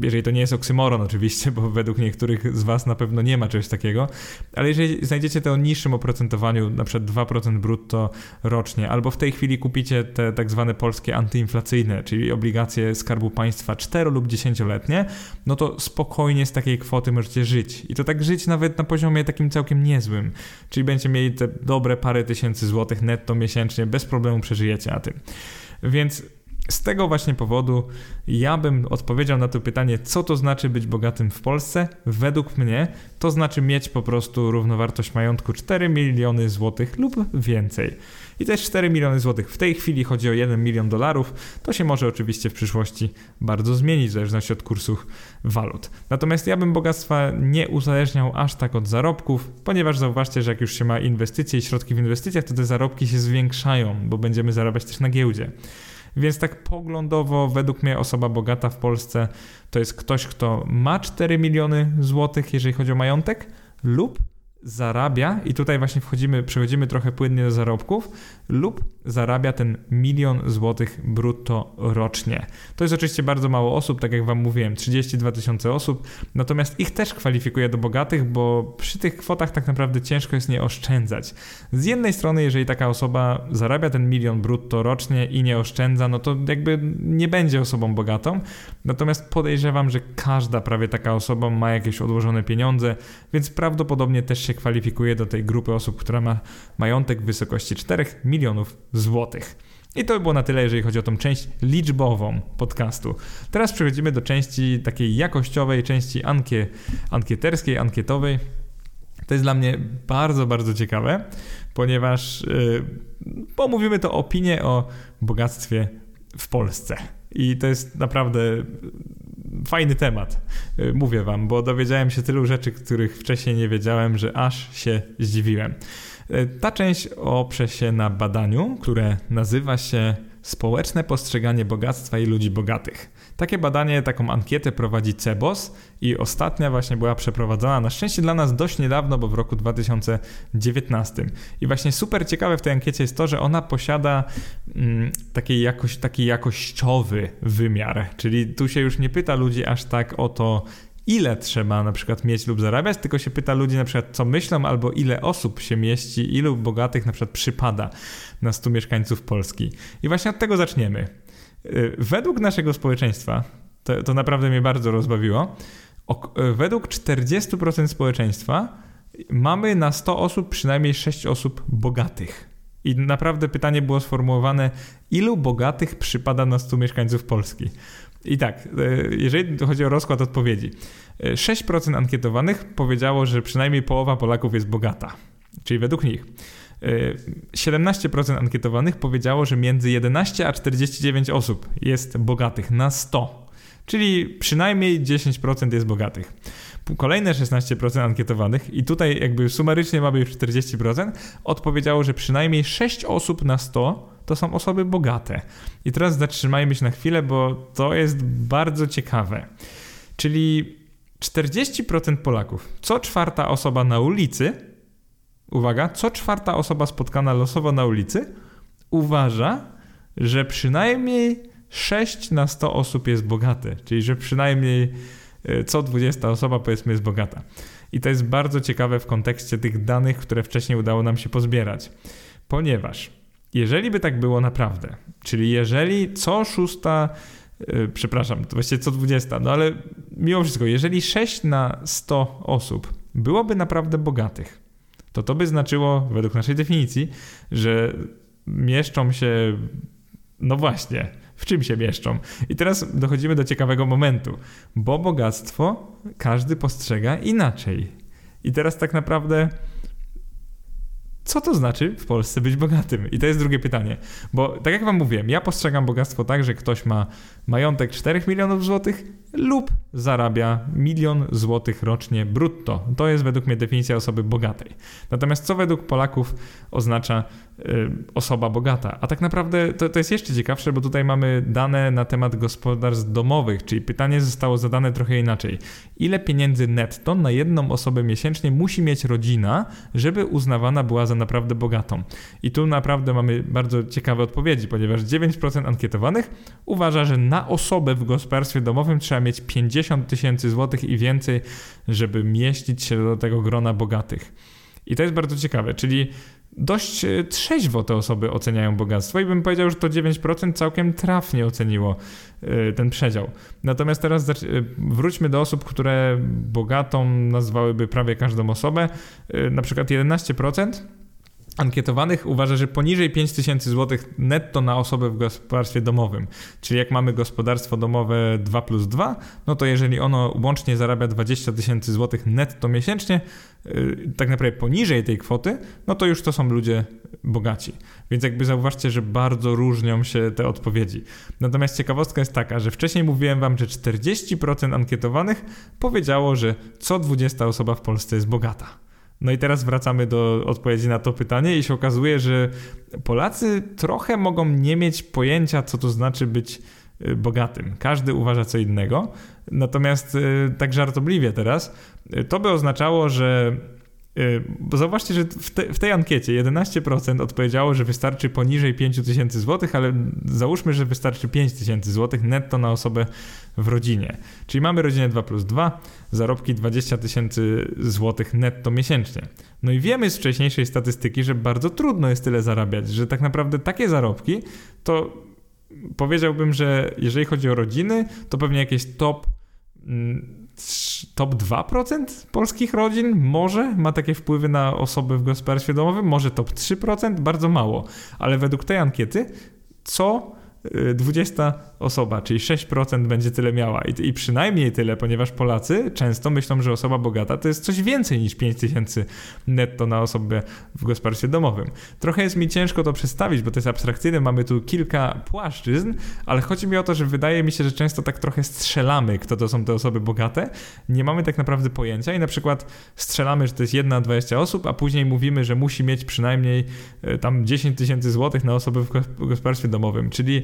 jeżeli to nie jest oksymoron oczywiście, bo według niektórych z Was na pewno nie ma czegoś takiego, ale jeżeli znajdziecie to o niższym oprocentowaniu, na przykład 2% brutto rocznie, albo w tej chwili kupicie te tak zwane polskie antyinflacyjne, czyli obligacje Skarbu Państwa 4 lub 10-letnie, no to spokojnie z takiej kwoty możecie żyć. I to tak żyć nawet na poziomie takim całkiem niezłym, czyli będziecie mieli te dobre parę tysięcy złotych netto miesięcznie, bez problemu przeżyjecie na tym. Więc z tego właśnie powodu ja bym odpowiedział na to pytanie, co to znaczy być bogatym w Polsce. Według mnie to znaczy mieć po prostu równowartość majątku 4 miliony złotych lub więcej. I też 4 miliony złotych w tej chwili chodzi o 1 milion dolarów. To się może oczywiście w przyszłości bardzo zmienić w zależności od kursów walut. Natomiast ja bym bogactwa nie uzależniał aż tak od zarobków, ponieważ zauważcie, że jak już się ma inwestycje i środki w inwestycjach, to te zarobki się zwiększają, bo będziemy zarabiać też na giełdzie. Więc tak poglądowo, według mnie osoba bogata w Polsce to jest ktoś, kto ma 4 miliony złotych, jeżeli chodzi o majątek, lub zarabia, i tutaj właśnie wchodzimy, przechodzimy trochę płynnie do zarobków, lub zarabia ten milion złotych brutto rocznie. To jest oczywiście bardzo mało osób, tak jak Wam mówiłem, 32 tysiące osób, natomiast ich też kwalifikuje do bogatych, bo przy tych kwotach tak naprawdę ciężko jest nie oszczędzać. Z jednej strony, jeżeli taka osoba zarabia ten milion brutto rocznie i nie oszczędza, no to jakby nie będzie osobą bogatą, natomiast podejrzewam, że każda prawie taka osoba ma jakieś odłożone pieniądze, więc prawdopodobnie też się kwalifikuje do tej grupy osób, która ma majątek w wysokości 4 milionów złotych. I to by było na tyle, jeżeli chodzi o tą część liczbową podcastu. Teraz przechodzimy do części takiej jakościowej, części ankie, ankieterskiej, ankietowej. To jest dla mnie bardzo, bardzo ciekawe, ponieważ yy, pomówimy to opinię o bogactwie w Polsce. I to jest naprawdę fajny temat, yy, mówię wam, bo dowiedziałem się tylu rzeczy, których wcześniej nie wiedziałem, że aż się zdziwiłem. E, ta część oprze się na badaniu, które nazywa się Społeczne postrzeganie bogactwa i ludzi bogatych. Takie badanie, taką ankietę prowadzi CEBOS i ostatnia właśnie była przeprowadzona na szczęście dla nas dość niedawno, bo w roku 2019. I właśnie super ciekawe w tej ankiecie jest to, że ona posiada mm, taki, jakoś, taki jakościowy wymiar, czyli tu się już nie pyta ludzi aż tak o to, ile trzeba na przykład mieć lub zarabiać, tylko się pyta ludzi na przykład co myślą albo ile osób się mieści, ilu bogatych na przykład przypada na 100 mieszkańców Polski. I właśnie od tego zaczniemy. Y, według naszego społeczeństwa, to, to naprawdę mnie bardzo rozbawiło, y, według 40% społeczeństwa mamy na 100 osób przynajmniej 6 osób bogatych. I naprawdę pytanie było sformułowane, ilu bogatych przypada na 100 mieszkańców Polski? I tak, e, jeżeli chodzi o rozkład odpowiedzi, 6% e, ankietowanych powiedziało, że przynajmniej połowa Polaków jest bogata, czyli według nich. 17% e, ankietowanych powiedziało, że między 11 a 49 osób jest bogatych na 100, czyli przynajmniej 10% jest bogatych. Kolejne 16% ankietowanych, i tutaj jakby sumarycznie mamy już 40%, odpowiedziało, że przynajmniej 6 osób na 100 to są osoby bogate. I teraz zatrzymajmy się na chwilę, bo to jest bardzo ciekawe. Czyli 40% Polaków, co czwarta osoba na ulicy, uwaga, co czwarta osoba spotkana losowo na ulicy, uważa, że przynajmniej 6 na 100 osób jest bogate, czyli że przynajmniej co 20 osoba powiedzmy jest bogata. I to jest bardzo ciekawe w kontekście tych danych, które wcześniej udało nam się pozbierać, ponieważ jeżeli by tak było naprawdę, czyli jeżeli co szósta, yy, przepraszam, to właściwie co dwudziesta, no ale mimo wszystko, jeżeli 6 na 100 osób byłoby naprawdę bogatych, to to by znaczyło, według naszej definicji, że mieszczą się, no właśnie, w czym się mieszczą. I teraz dochodzimy do ciekawego momentu, bo bogactwo każdy postrzega inaczej. I teraz tak naprawdę co to znaczy w Polsce być bogatym? I to jest drugie pytanie. Bo tak jak wam mówiłem, ja postrzegam bogactwo tak, że ktoś ma majątek 4 milionów złotych lub zarabia milion złotych rocznie brutto. To jest według mnie definicja osoby bogatej. Natomiast co według Polaków oznacza y, osoba bogata? A tak naprawdę to, to jest jeszcze ciekawsze, bo tutaj mamy dane na temat gospodarstw domowych, czyli pytanie zostało zadane trochę inaczej. Ile pieniędzy netto na jedną osobę miesięcznie musi mieć rodzina, żeby uznawana była za naprawdę bogatą? I tu naprawdę mamy bardzo ciekawe odpowiedzi, ponieważ 9% ankietowanych uważa, że na osobę w gospodarstwie domowym trzeba mieć 50 tysięcy złotych i więcej, żeby mieścić się do tego grona bogatych. I to jest bardzo ciekawe, czyli dość e, trzeźwo te osoby oceniają bogactwo i bym powiedział, że to 9% całkiem trafnie oceniło e, ten przedział. Natomiast teraz e, wróćmy do osób, które bogatą nazwałyby prawie każdą osobę. Na przykład 11% ankietowanych uważa, że poniżej 5000 zł netto na osobę w gospodarstwie domowym. Czyli jak mamy gospodarstwo domowe 2 plus 2, no to jeżeli ono łącznie zarabia 20 tysięcy złotych netto miesięcznie, yy, tak naprawdę poniżej tej kwoty, no to już to są ludzie bogaci. Więc jakby zauważcie, że bardzo różnią się te odpowiedzi. Natomiast ciekawostka jest taka, że wcześniej mówiłem wam, że 40% ankietowanych powiedziało, że co 20 osoba w Polsce jest bogata. No i teraz wracamy do odpowiedzi na to pytanie i się okazuje, że Polacy trochę mogą nie mieć pojęcia, co to znaczy być y, bogatym. Każdy uważa co innego. Natomiast y, tak żartobliwie teraz, y, to by oznaczało, że bo zauważcie, że w, te, w, tej ankiecie 11% odpowiedziało, że wystarczy poniżej 5000 zł, ale załóżmy, że wystarczy 5000 zł netto na osobę w rodzinie. Czyli mamy rodzinę 2 plus 2, zarobki 20 tysięcy złotych netto miesięcznie. No i wiemy z wcześniejszej statystyki, że bardzo trudno jest tyle zarabiać, że tak naprawdę takie zarobki to powiedziałbym, że jeżeli chodzi o rodziny, to pewnie jakieś top mm, top 2% polskich rodzin może ma takie wpływy na osoby w gospodarstwie domowym, może top 3%, bardzo mało. Ale według tej ankiety co 20 osoba, czyli 6% będzie tyle miała. I, I, przynajmniej tyle, ponieważ Polacy często myślą, że osoba bogata to jest coś więcej niż 5000 netto na osobę w gospodarstwie domowym. Trochę jest mi ciężko to przedstawić, bo to jest abstrakcyjne, mamy tu kilka płaszczyzn, ale chodzi mi o to, że wydaje mi się, że często tak trochę strzelamy, kto to są te osoby bogate. Nie mamy tak naprawdę pojęcia i na przykład strzelamy, że to jest jedna 20 osób, a później mówimy, że musi mieć przynajmniej e, tam 10 tysięcy złotych na osobę w gospodarstwie domowym, czyli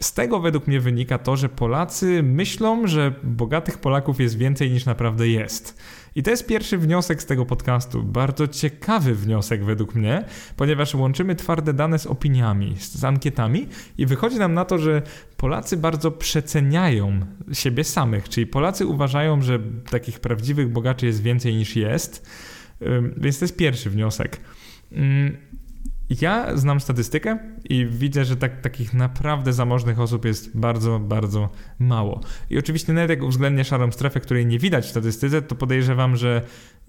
z tego według mnie wynika to, że Polacy myślą, że bogatych Polaków jest więcej niż naprawdę jest. I to jest pierwszy wniosek z tego podcastu. Bardzo ciekawy wniosek według mnie, ponieważ łączymy twarde dane z opiniami, z ankietami i wychodzi nam na to, że Polacy bardzo przeceniają siebie samych, czyli Polacy uważają, że takich prawdziwych bogaczy jest więcej niż jest. Więc to jest pierwszy wniosek. Ja znam statystykę i widzę, że tak, takich naprawdę zamożnych osób jest bardzo, bardzo mało. I oczywiście nawet jak uwzględnię szarą strefę, której nie widać w statystyce, to podejrzewam, że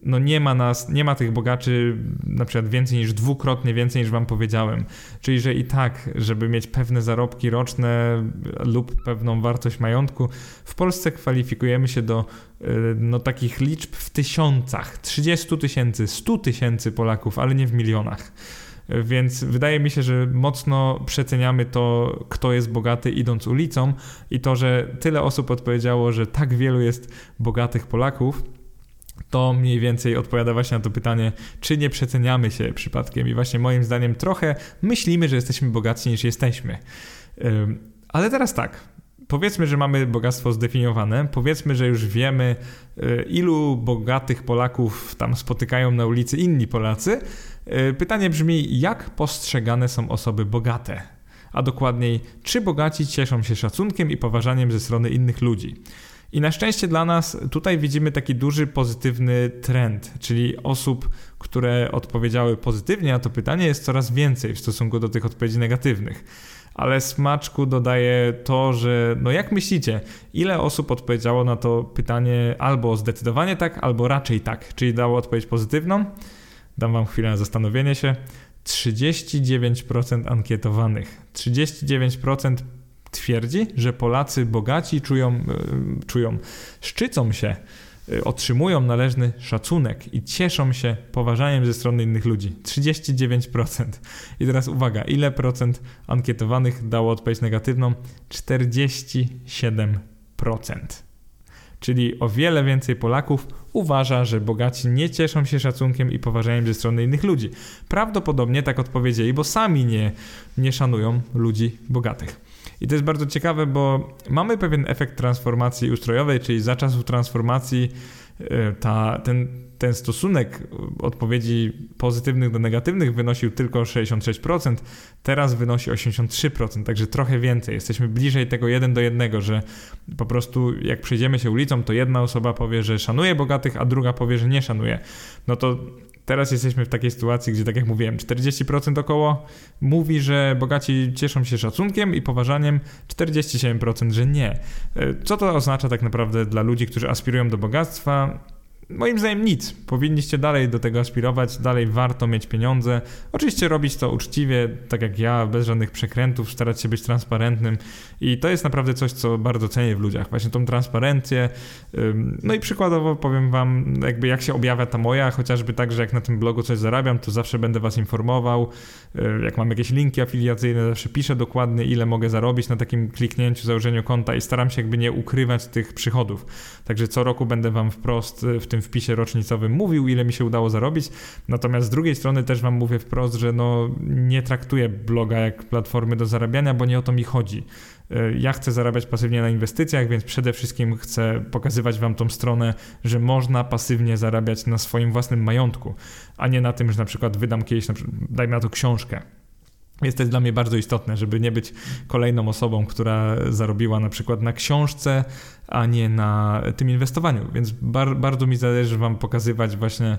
no nie ma nas, nie ma tych bogaczy na przykład więcej niż dwukrotnie więcej niż wam powiedziałem. Czyli, że i tak, żeby mieć pewne zarobki roczne lub pewną wartość majątku, w Polsce kwalifikujemy się do y, no, takich liczb w tysiącach, 30 tysięcy, 100 tysięcy Polaków, ale nie w milionach. Więc wydaje mi się, że mocno przeceniamy to, kto jest bogaty idąc ulicą i to, że tyle osób odpowiedziało, że tak wielu jest bogatych Polaków, to mniej więcej odpowiada właśnie na to pytanie, czy nie przeceniamy się przypadkiem. I właśnie moim zdaniem trochę myślimy, że jesteśmy bogatsi niż jesteśmy. Ale teraz tak, powiedzmy, że mamy bogactwo zdefiniowane, powiedzmy, że już wiemy, y, ilu bogatych Polaków tam spotykają na ulicy inni Polacy. Y, pytanie brzmi, jak postrzegane są osoby bogate? A dokładniej, czy bogaci cieszą się szacunkiem i poważaniem ze strony innych ludzi? I na szczęście dla nas tutaj widzimy taki duży pozytywny trend, czyli osób, które odpowiedziały pozytywnie na to pytanie, jest coraz więcej w stosunku do tych odpowiedzi negatywnych ale smaczku dodaje to, że no jak myślicie, ile osób odpowiedziało na to pytanie albo zdecydowanie tak, albo raczej tak, czyli dało odpowiedź pozytywną? Dam wam chwilę na zastanowienie się. 39% ankietowanych, 39% twierdzi, że Polacy bogaci czują, yy, czują, szczycą się Y, otrzymują należny szacunek i cieszą się poważaniem ze strony innych ludzi. 39%. I teraz uwaga, ile procent ankietowanych dało odpowiedź negatywną? 47%. Czyli o wiele więcej Polaków uważa, że bogaci nie cieszą się szacunkiem i poważaniem ze strony innych ludzi. Prawdopodobnie tak odpowiedzieli, bo sami nie, nie szanują ludzi bogatych. I to jest bardzo ciekawe, bo mamy pewien efekt transformacji ustrojowej, czyli za czasów transformacji e, ta, ten, ten stosunek odpowiedzi pozytywnych do negatywnych wynosił tylko 66%, teraz wynosi 83%, także trochę więcej. Jesteśmy bliżej tego jeden do jednego, że po prostu jak przejdziemy się ulicą, to jedna osoba powie, że szanuje bogatych, a druga powie, że nie szanuje. No to Teraz jesteśmy w takiej sytuacji, gdzie, tak jak mówiłem, 40% około mówi, że bogaci cieszą się szacunkiem i poważaniem, 47% że nie. E, co to oznacza tak naprawdę dla ludzi, którzy aspirują do bogactwa? Moim zdaniem nic. Powinniście dalej do tego aspirować, dalej warto mieć pieniądze. Oczywiście robić to uczciwie, tak jak ja, bez żadnych przekrętów, starać się być transparentnym i to jest naprawdę coś, co bardzo cenię w ludziach. Właśnie tą transparencję. No i przykładowo powiem wam, jakby jak się objawia ta moja, chociażby tak, że jak na tym blogu coś zarabiam, to zawsze będę was informował. Jak mam jakieś linki afiliacyjne, zawsze piszę dokładnie, ile mogę zarobić na takim kliknięciu, założeniu konta i staram się jakby nie ukrywać tych przychodów. Także co roku będę wam wprost y, w tym tym wpisie rocznicowym mówił, ile mi się udało zarobić. Natomiast z drugiej strony też wam mówię wprost, że no nie traktuję bloga jak platformy do zarabiania, bo nie o to mi chodzi. Y, ja chcę zarabiać pasywnie na inwestycjach, więc przede wszystkim chcę pokazywać Wam tą stronę, że można pasywnie zarabiać na swoim własnym majątku, a nie na tym, że na przykład wydam kiedyś, na przykład, dajmy na to książkę jest to dla mnie bardzo istotne, żeby nie być kolejną osobą, która zarobiła na przykład na książce, a nie na tym inwestowaniu. Więc bar bardzo mi zależy Wam pokazywać właśnie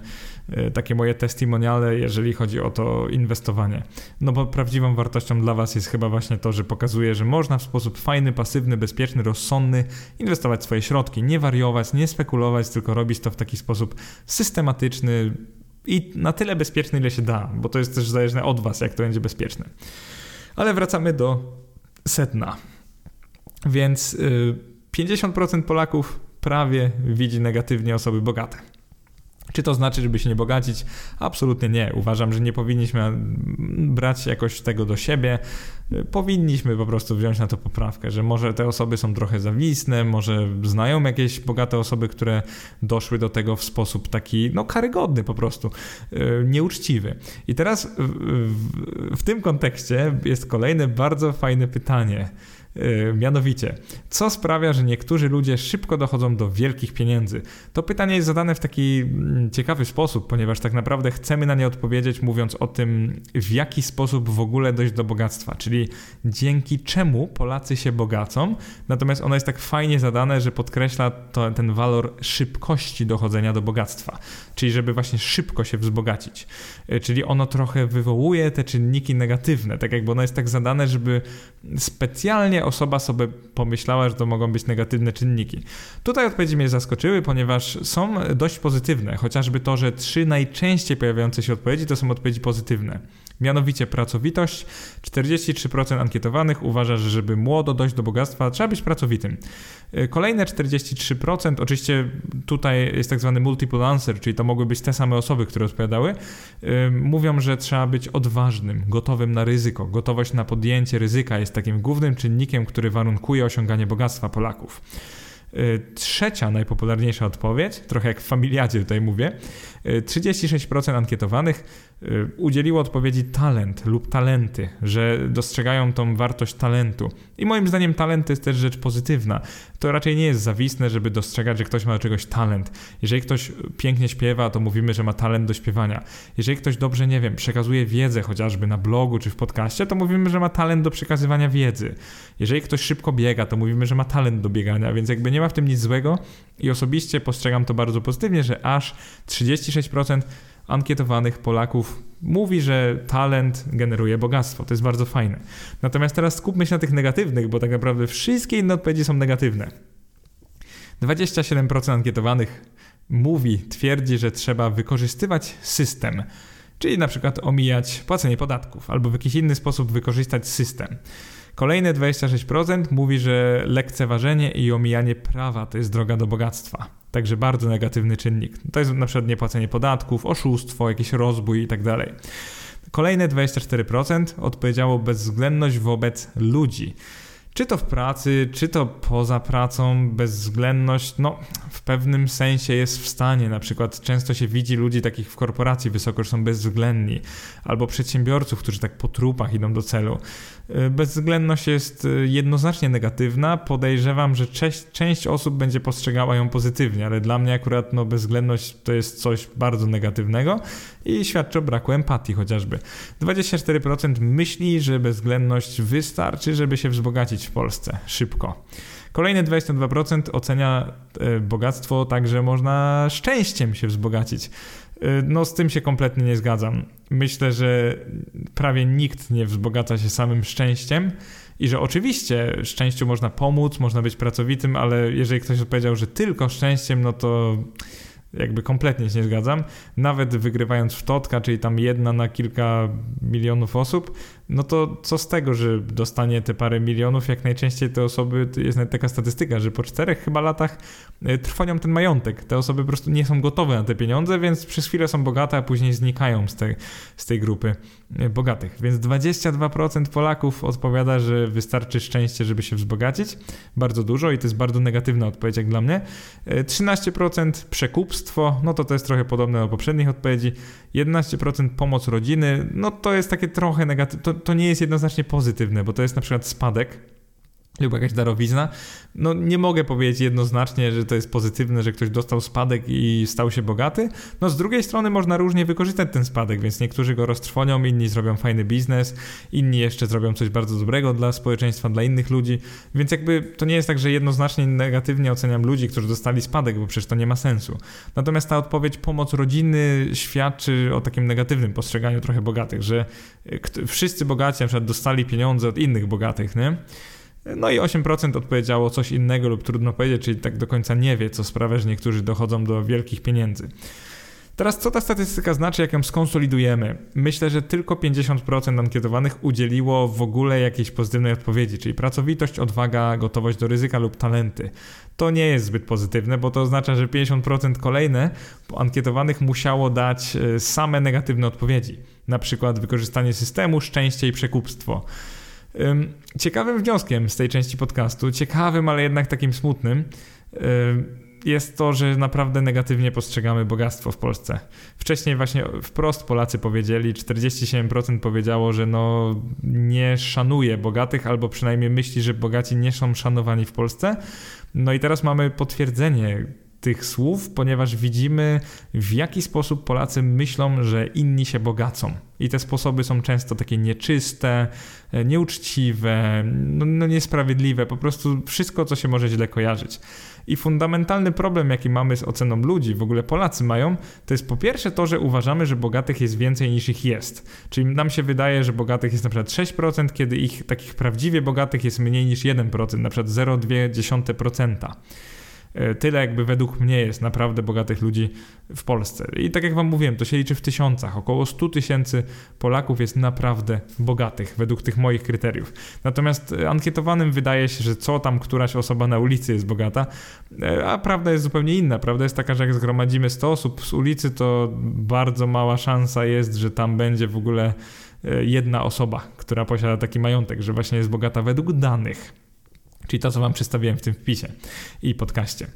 e, takie moje testimoniale, jeżeli chodzi o to inwestowanie. No bo prawdziwą wartością dla Was jest chyba właśnie to, że pokazuje, że można w sposób fajny, pasywny, bezpieczny, rozsądny inwestować swoje środki, nie wariować, nie spekulować, tylko robić to w taki sposób systematyczny, i na tyle bezpieczny, ile się da, bo to jest też zależne od Was, jak to będzie bezpieczne. Ale wracamy do sedna. Więc 50% y, Polaków prawie widzi negatywnie osoby bogate. Czy to znaczy, żeby się nie bogacić? Absolutnie nie. Uważam, że nie powinniśmy brać jakoś tego do siebie. Powinniśmy po prostu wziąć na to poprawkę, że może te osoby są trochę zawisne, może znają jakieś bogate osoby, które doszły do tego w sposób taki, no, karygodny po prostu, e, nieuczciwy. I teraz w, w, w tym kontekście jest kolejne bardzo fajne pytanie mianowicie, co sprawia, że niektórzy ludzie szybko dochodzą do wielkich pieniędzy? To pytanie jest zadane w taki mm, ciekawy sposób, ponieważ tak naprawdę chcemy na nie odpowiedzieć, mówiąc o tym, w jaki sposób w ogóle dojść do bogactwa, czyli dzięki czemu Polacy się bogacą. Natomiast ono jest tak fajnie zadane, że podkreśla to, ten walor szybkości dochodzenia do bogactwa, czyli żeby właśnie szybko się wzbogacić. E, czyli ono trochę wywołuje te czynniki negatywne, tak jakby ono jest tak zadane, żeby specjalnie osoba sobie pomyślała, że to mogą być negatywne czynniki. Tutaj odpowiedzi mnie zaskoczyły, ponieważ są dość pozytywne, chociażby to, że trzy najczęściej pojawiające się odpowiedzi to są odpowiedzi pozytywne. Mianowicie pracowitość. 43% ankietowanych uważa, że żeby młodo dojść do bogactwa, trzeba być pracowitym. Y, kolejne 43%, oczywiście tutaj jest tak zwany multiple answer, czyli to mogły być te same osoby, które odpowiadały, y, mówią, że trzeba być odważnym, gotowym na ryzyko. Gotowość na podjęcie ryzyka jest takim głównym czynnikiem, który warunkuje osiąganie bogactwa Polaków. Y, trzecia najpopularniejsza odpowiedź, trochę jak w familiadzie tutaj mówię, 36% ankietowanych udzieliło odpowiedzi talent lub talenty, że dostrzegają tą wartość talentu. I moim zdaniem talent to jest też rzecz pozytywna. To raczej nie jest zawistne, żeby dostrzegać, że ktoś ma do czegoś talent. Jeżeli ktoś pięknie śpiewa, to mówimy, że ma talent do śpiewania. Jeżeli ktoś dobrze, nie wiem, przekazuje wiedzę chociażby na blogu czy w podcaście, to mówimy, że ma talent do przekazywania wiedzy. Jeżeli ktoś szybko biega, to mówimy, że ma talent do biegania, więc jakby nie ma w tym nic złego i osobiście postrzegam to bardzo pozytywnie, że aż 36% ankietowanych Polaków mówi, że talent generuje bogactwo. To jest bardzo fajne. Natomiast teraz skupmy się na tych negatywnych, bo tak naprawdę wszystkie inne odpowiedzi są negatywne. 27% ankietowanych mówi, twierdzi, że trzeba wykorzystywać system, czyli na przykład omijać płacenie podatków albo w jakiś inny sposób wykorzystać system. Kolejne 26% mówi, że lekceważenie i omijanie prawa to jest droga do bogactwa. Także bardzo negatywny czynnik. To jest na przykład niepłacenie podatków, oszustwo, jakiś rozbój itd. Tak Kolejne 24% odpowiedziało bezwzględność wobec ludzi. Czy to w pracy, czy to poza pracą, bezwzględność, no w pewnym sensie jest w stanie. Na przykład często się widzi ludzi takich w korporacji wysoko, że są bezwzględni, albo przedsiębiorców, którzy tak po trupach idą do celu. Y, bezwzględność jest y, jednoznacznie negatywna. Podejrzewam, że część, część osób będzie postrzegała ją pozytywnie, ale dla mnie akurat no, bezwzględność to jest coś bardzo negatywnego i świadczy o braku empatii chociażby. 24% myśli, że bezwzględność wystarczy, żeby się wzbogacić w Polsce szybko. Kolejne 22% ocenia y, bogactwo tak, że można szczęściem się wzbogacić. Y, no z tym się kompletnie nie zgadzam. Myślę, że prawie nikt nie wzbogaca się samym szczęściem i że oczywiście szczęściu można pomóc, można być pracowitym, ale jeżeli ktoś odpowiedział, że tylko szczęściem, no to jakby kompletnie się nie zgadzam. Nawet wygrywając w totka, czyli tam jedna na kilka milionów osób, no to co z tego, że dostanie te parę milionów, jak najczęściej te osoby, jest nawet taka statystyka, że po czterech chyba latach e, trwonią ten majątek. Te osoby po prostu nie są gotowe na te pieniądze, więc przez chwilę są bogate, a później znikają z tej, z tej grupy e, bogatych. Więc 22% Polaków odpowiada, że wystarczy szczęście, żeby się wzbogacić. Bardzo dużo i to jest bardzo negatywna odpowiedź jak dla mnie. 13% e, przekupstwo, no to to jest trochę podobne do poprzednich odpowiedzi. 11% pomoc rodziny, no to jest takie trochę negatywne, to, to nie jest jednoznacznie pozytywne, bo to jest na przykład spadek lub jakaś darowizna, no nie mogę powiedzieć jednoznacznie, że to jest pozytywne, że ktoś dostał spadek i stał się bogaty. No z drugiej strony można różnie wykorzystać ten spadek, więc niektórzy go roztrwonią, inni zrobią fajny biznes, inni jeszcze zrobią coś bardzo dobrego dla społeczeństwa, dla innych ludzi, więc jakby to nie jest tak, że jednoznacznie negatywnie oceniam ludzi, którzy dostali spadek, bo przecież to nie ma sensu. Natomiast ta odpowiedź pomoc rodziny świadczy o takim negatywnym postrzeganiu trochę bogatych, że wszyscy bogaci na przykład dostali pieniądze od innych bogatych, nie? No i 8% odpowiedziało coś innego lub trudno powiedzieć, czyli tak do końca nie wie, co sprawia, że niektórzy dochodzą do wielkich pieniędzy. Teraz co ta statystyka znaczy, jak ją skonsolidujemy? Myślę, że tylko 50% ankietowanych udzieliło w ogóle jakiejś pozytywnej odpowiedzi, czyli pracowitość, odwaga, gotowość do ryzyka lub talenty. To nie jest zbyt pozytywne, bo to oznacza, że 50% kolejne ankietowanych musiało dać e, same negatywne odpowiedzi. Na przykład wykorzystanie systemu, szczęście i przekupstwo. Ciekawym wnioskiem z tej części podcastu, ciekawym, ale jednak takim smutnym, jest to, że naprawdę negatywnie postrzegamy bogactwo w Polsce. Wcześniej właśnie wprost Polacy powiedzieli, 47% powiedziało, że no nie szanuje bogatych, albo przynajmniej myśli, że bogaci nie są szanowani w Polsce. No i teraz mamy potwierdzenie tych słów, ponieważ widzimy, w jaki sposób Polacy myślą, że inni się bogacą. I te sposoby są często takie nieczyste, nieuczciwe, no, no niesprawiedliwe, po prostu wszystko, co się może źle kojarzyć. I fundamentalny problem, jaki mamy z oceną ludzi, w ogóle Polacy mają, to jest po pierwsze to, że uważamy, że bogatych jest więcej niż ich jest. Czyli nam się wydaje, że bogatych jest na przykład 6%, kiedy ich takich prawdziwie bogatych jest mniej niż 1%, na przykład 0,2%. E, tyle jakby według mnie jest naprawdę bogatych ludzi w Polsce. I tak jak wam mówiłem, to się liczy w tysiącach. Około 100 tysięcy Polaków jest naprawdę bogatych według tych moich kryteriów. Natomiast e, ankietowanym wydaje się, że co tam któraś osoba na ulicy jest bogata, e, a prawda jest zupełnie inna. Prawda jest taka, że jak zgromadzimy 100 osób z ulicy, to bardzo mała szansa jest, że tam będzie w ogóle jedna osoba, która posiada taki majątek, że właśnie jest bogata według danych. Czyli to, co Wam przedstawiłem w tym wpisie i podcaście.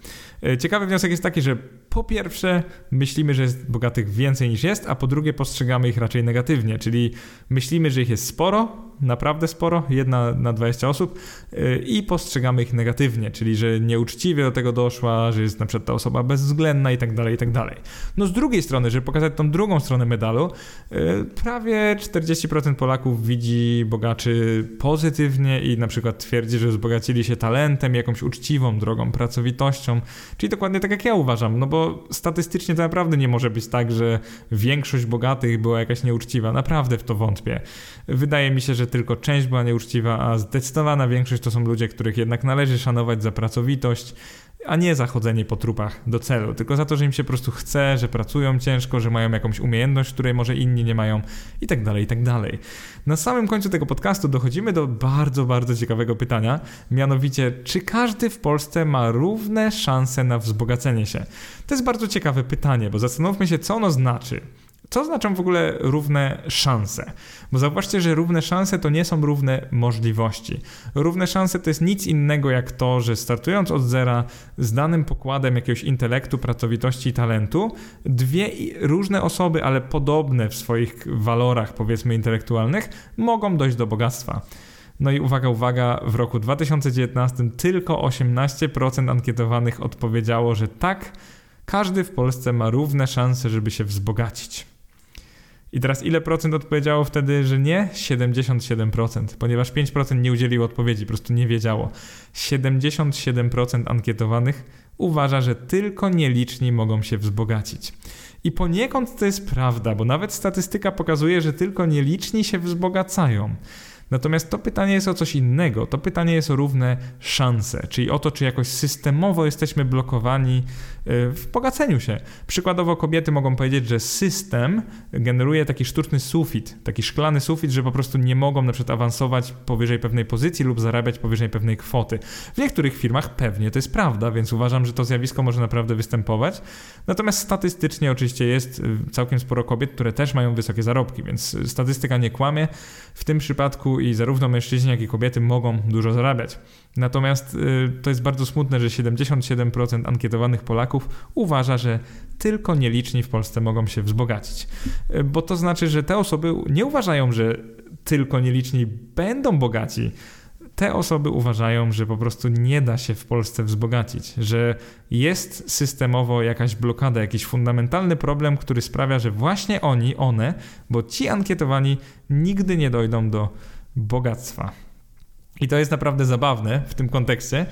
E, ciekawy wniosek jest taki, że po pierwsze myślimy, że jest bogatych więcej niż jest, a po drugie postrzegamy ich raczej negatywnie, czyli myślimy, że ich jest sporo, naprawdę sporo, jedna na 20 osób y, i postrzegamy ich negatywnie, czyli że nieuczciwie do tego doszła, że jest na przykład ta osoba bezwzględna i tak dalej, i tak dalej. No z drugiej strony, żeby pokazać tą drugą stronę medalu, y, prawie 40% Polaków widzi bogaczy pozytywnie i na przykład twierdzi, że wzbogacili się talentem, jakąś uczciwą drogą, pracowitością, czyli dokładnie tak jak ja uważam, no bo statystycznie to naprawdę nie może być tak, że większość bogatych była jakaś nieuczciwa, naprawdę w to wątpię. Wydaje mi się, że tylko część była nieuczciwa, a zdecydowana większość to są ludzie, których jednak należy szanować za pracowitość, a nie za chodzenie po trupach do celu, tylko za to, że im się po prostu chce, że pracują ciężko, że mają jakąś umiejętność, której może inni nie mają i tak dalej, i tak dalej. Na samym końcu tego podcastu dochodzimy do bardzo, bardzo ciekawego pytania, mianowicie, czy każdy w Polsce ma równe szanse na wzbogacenie się? To jest bardzo ciekawe pytanie, bo zastanówmy się, co ono znaczy. Co znaczą w ogóle równe szanse? Bo zauważcie, że równe szanse to nie są równe możliwości. Równe szanse to jest nic innego jak to, że startując od zera z danym pokładem jakiegoś intelektu, pracowitości i talentu, dwie różne osoby, ale podobne w swoich walorach, powiedzmy, intelektualnych, mogą dojść do bogactwa. No i uwaga, uwaga, w roku 2019 tylko 18% ankietowanych odpowiedziało, że tak, każdy w Polsce ma równe szanse, żeby się wzbogacić. I teraz ile procent odpowiedziało wtedy, że nie? 77%, ponieważ 5% nie udzieliło odpowiedzi, po prostu nie wiedziało. 77% ankietowanych uważa, że tylko nieliczni mogą się wzbogacić. I poniekąd to jest prawda, bo nawet statystyka pokazuje, że tylko nieliczni się wzbogacają. Natomiast to pytanie jest o coś innego. To pytanie jest o równe szanse, czyli o to, czy jakoś systemowo jesteśmy blokowani y, w bogaceniu się. Przykładowo kobiety mogą powiedzieć, że system generuje taki sztuczny sufit, taki szklany sufit, że po prostu nie mogą na przykład awansować powyżej pewnej pozycji lub zarabiać powyżej pewnej kwoty. W niektórych firmach pewnie to jest prawda, więc uważam, że to zjawisko może naprawdę występować. Natomiast statystycznie oczywiście jest y, całkiem sporo kobiet, które też mają wysokie zarobki, więc statystyka nie kłamie w tym przypadku i zarówno mężczyźni, jak i kobiety mogą dużo zarabiać. Natomiast y, to jest bardzo smutne, że 77% ankietowanych Polaków uważa, że tylko nieliczni w Polsce mogą się wzbogacić. Y, bo to znaczy, że te osoby nie uważają, że tylko nieliczni będą bogaci. Te osoby uważają, że po prostu nie da się w Polsce wzbogacić, że jest systemowo jakaś blokada, jakiś fundamentalny problem, który sprawia, że właśnie oni, one, bo ci ankietowani nigdy nie dojdą do bogactwa. I to jest naprawdę zabawne w tym kontekście.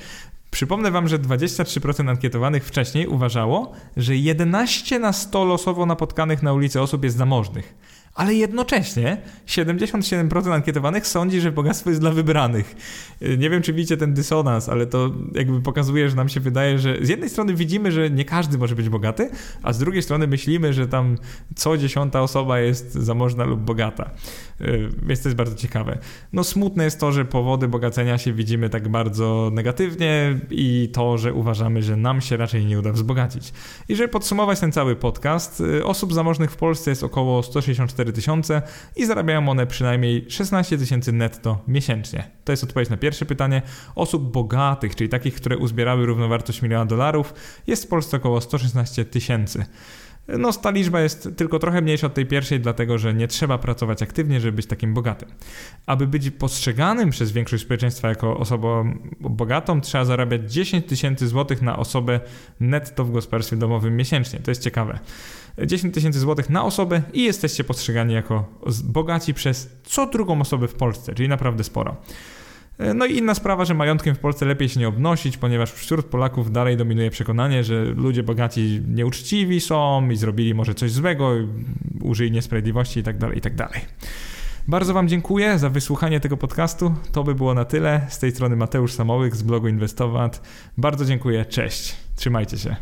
Przypomnę Wam, że 23% ankietowanych wcześniej uważało, że 11 na 100 losowo napotkanych na ulicy osób jest zamożnych ale jednocześnie 77% ankietowanych sądzi, że bogactwo jest dla wybranych. Nie wiem, czy widzicie ten dysonans, ale to jakby pokazuje, że nam się wydaje, że z jednej strony widzimy, że nie każdy może być bogaty, a z drugiej strony myślimy, że tam co dziesiąta osoba jest zamożna lub bogata. Więc to jest bardzo ciekawe. No smutne jest to, że powody bogacenia się widzimy tak bardzo negatywnie i to, że uważamy, że nam się raczej nie uda wzbogacić. I żeby podsumować ten cały podcast, osób zamożnych w Polsce jest około 164 tysiące i zarabiają one przynajmniej 16 tysięcy netto miesięcznie. To jest odpowiedź na pierwsze pytanie. Osób bogatych, czyli takich, które uzbierały równowartość miliona dolarów, jest w Polsce około 116 tysięcy. No, ta liczba jest tylko trochę mniejsza od tej pierwszej, dlatego że nie trzeba pracować aktywnie, żeby być takim bogatym. Aby być postrzeganym przez większość społeczeństwa jako osobą bogatą, trzeba zarabiać 10 tysięcy złotych na osobę netto w gospodarstwie domowym miesięcznie. To jest ciekawe. 10 tysięcy złotych na osobę i jesteście postrzegani jako bogaci przez co drugą osobę w Polsce, czyli naprawdę sporo. E, no i inna sprawa, że majątkiem w Polsce lepiej się nie obnosić, ponieważ wśród Polaków dalej dominuje przekonanie, że ludzie bogaci nieuczciwi są i zrobili może coś złego, użyli niesprawiedliwości itd., tak itd. Tak Bardzo Wam dziękuję za wysłuchanie tego podcastu. To by było na tyle. Z tej strony Mateusz Samołyk z blogu Inwestowat. Bardzo dziękuję. Cześć. Trzymajcie się.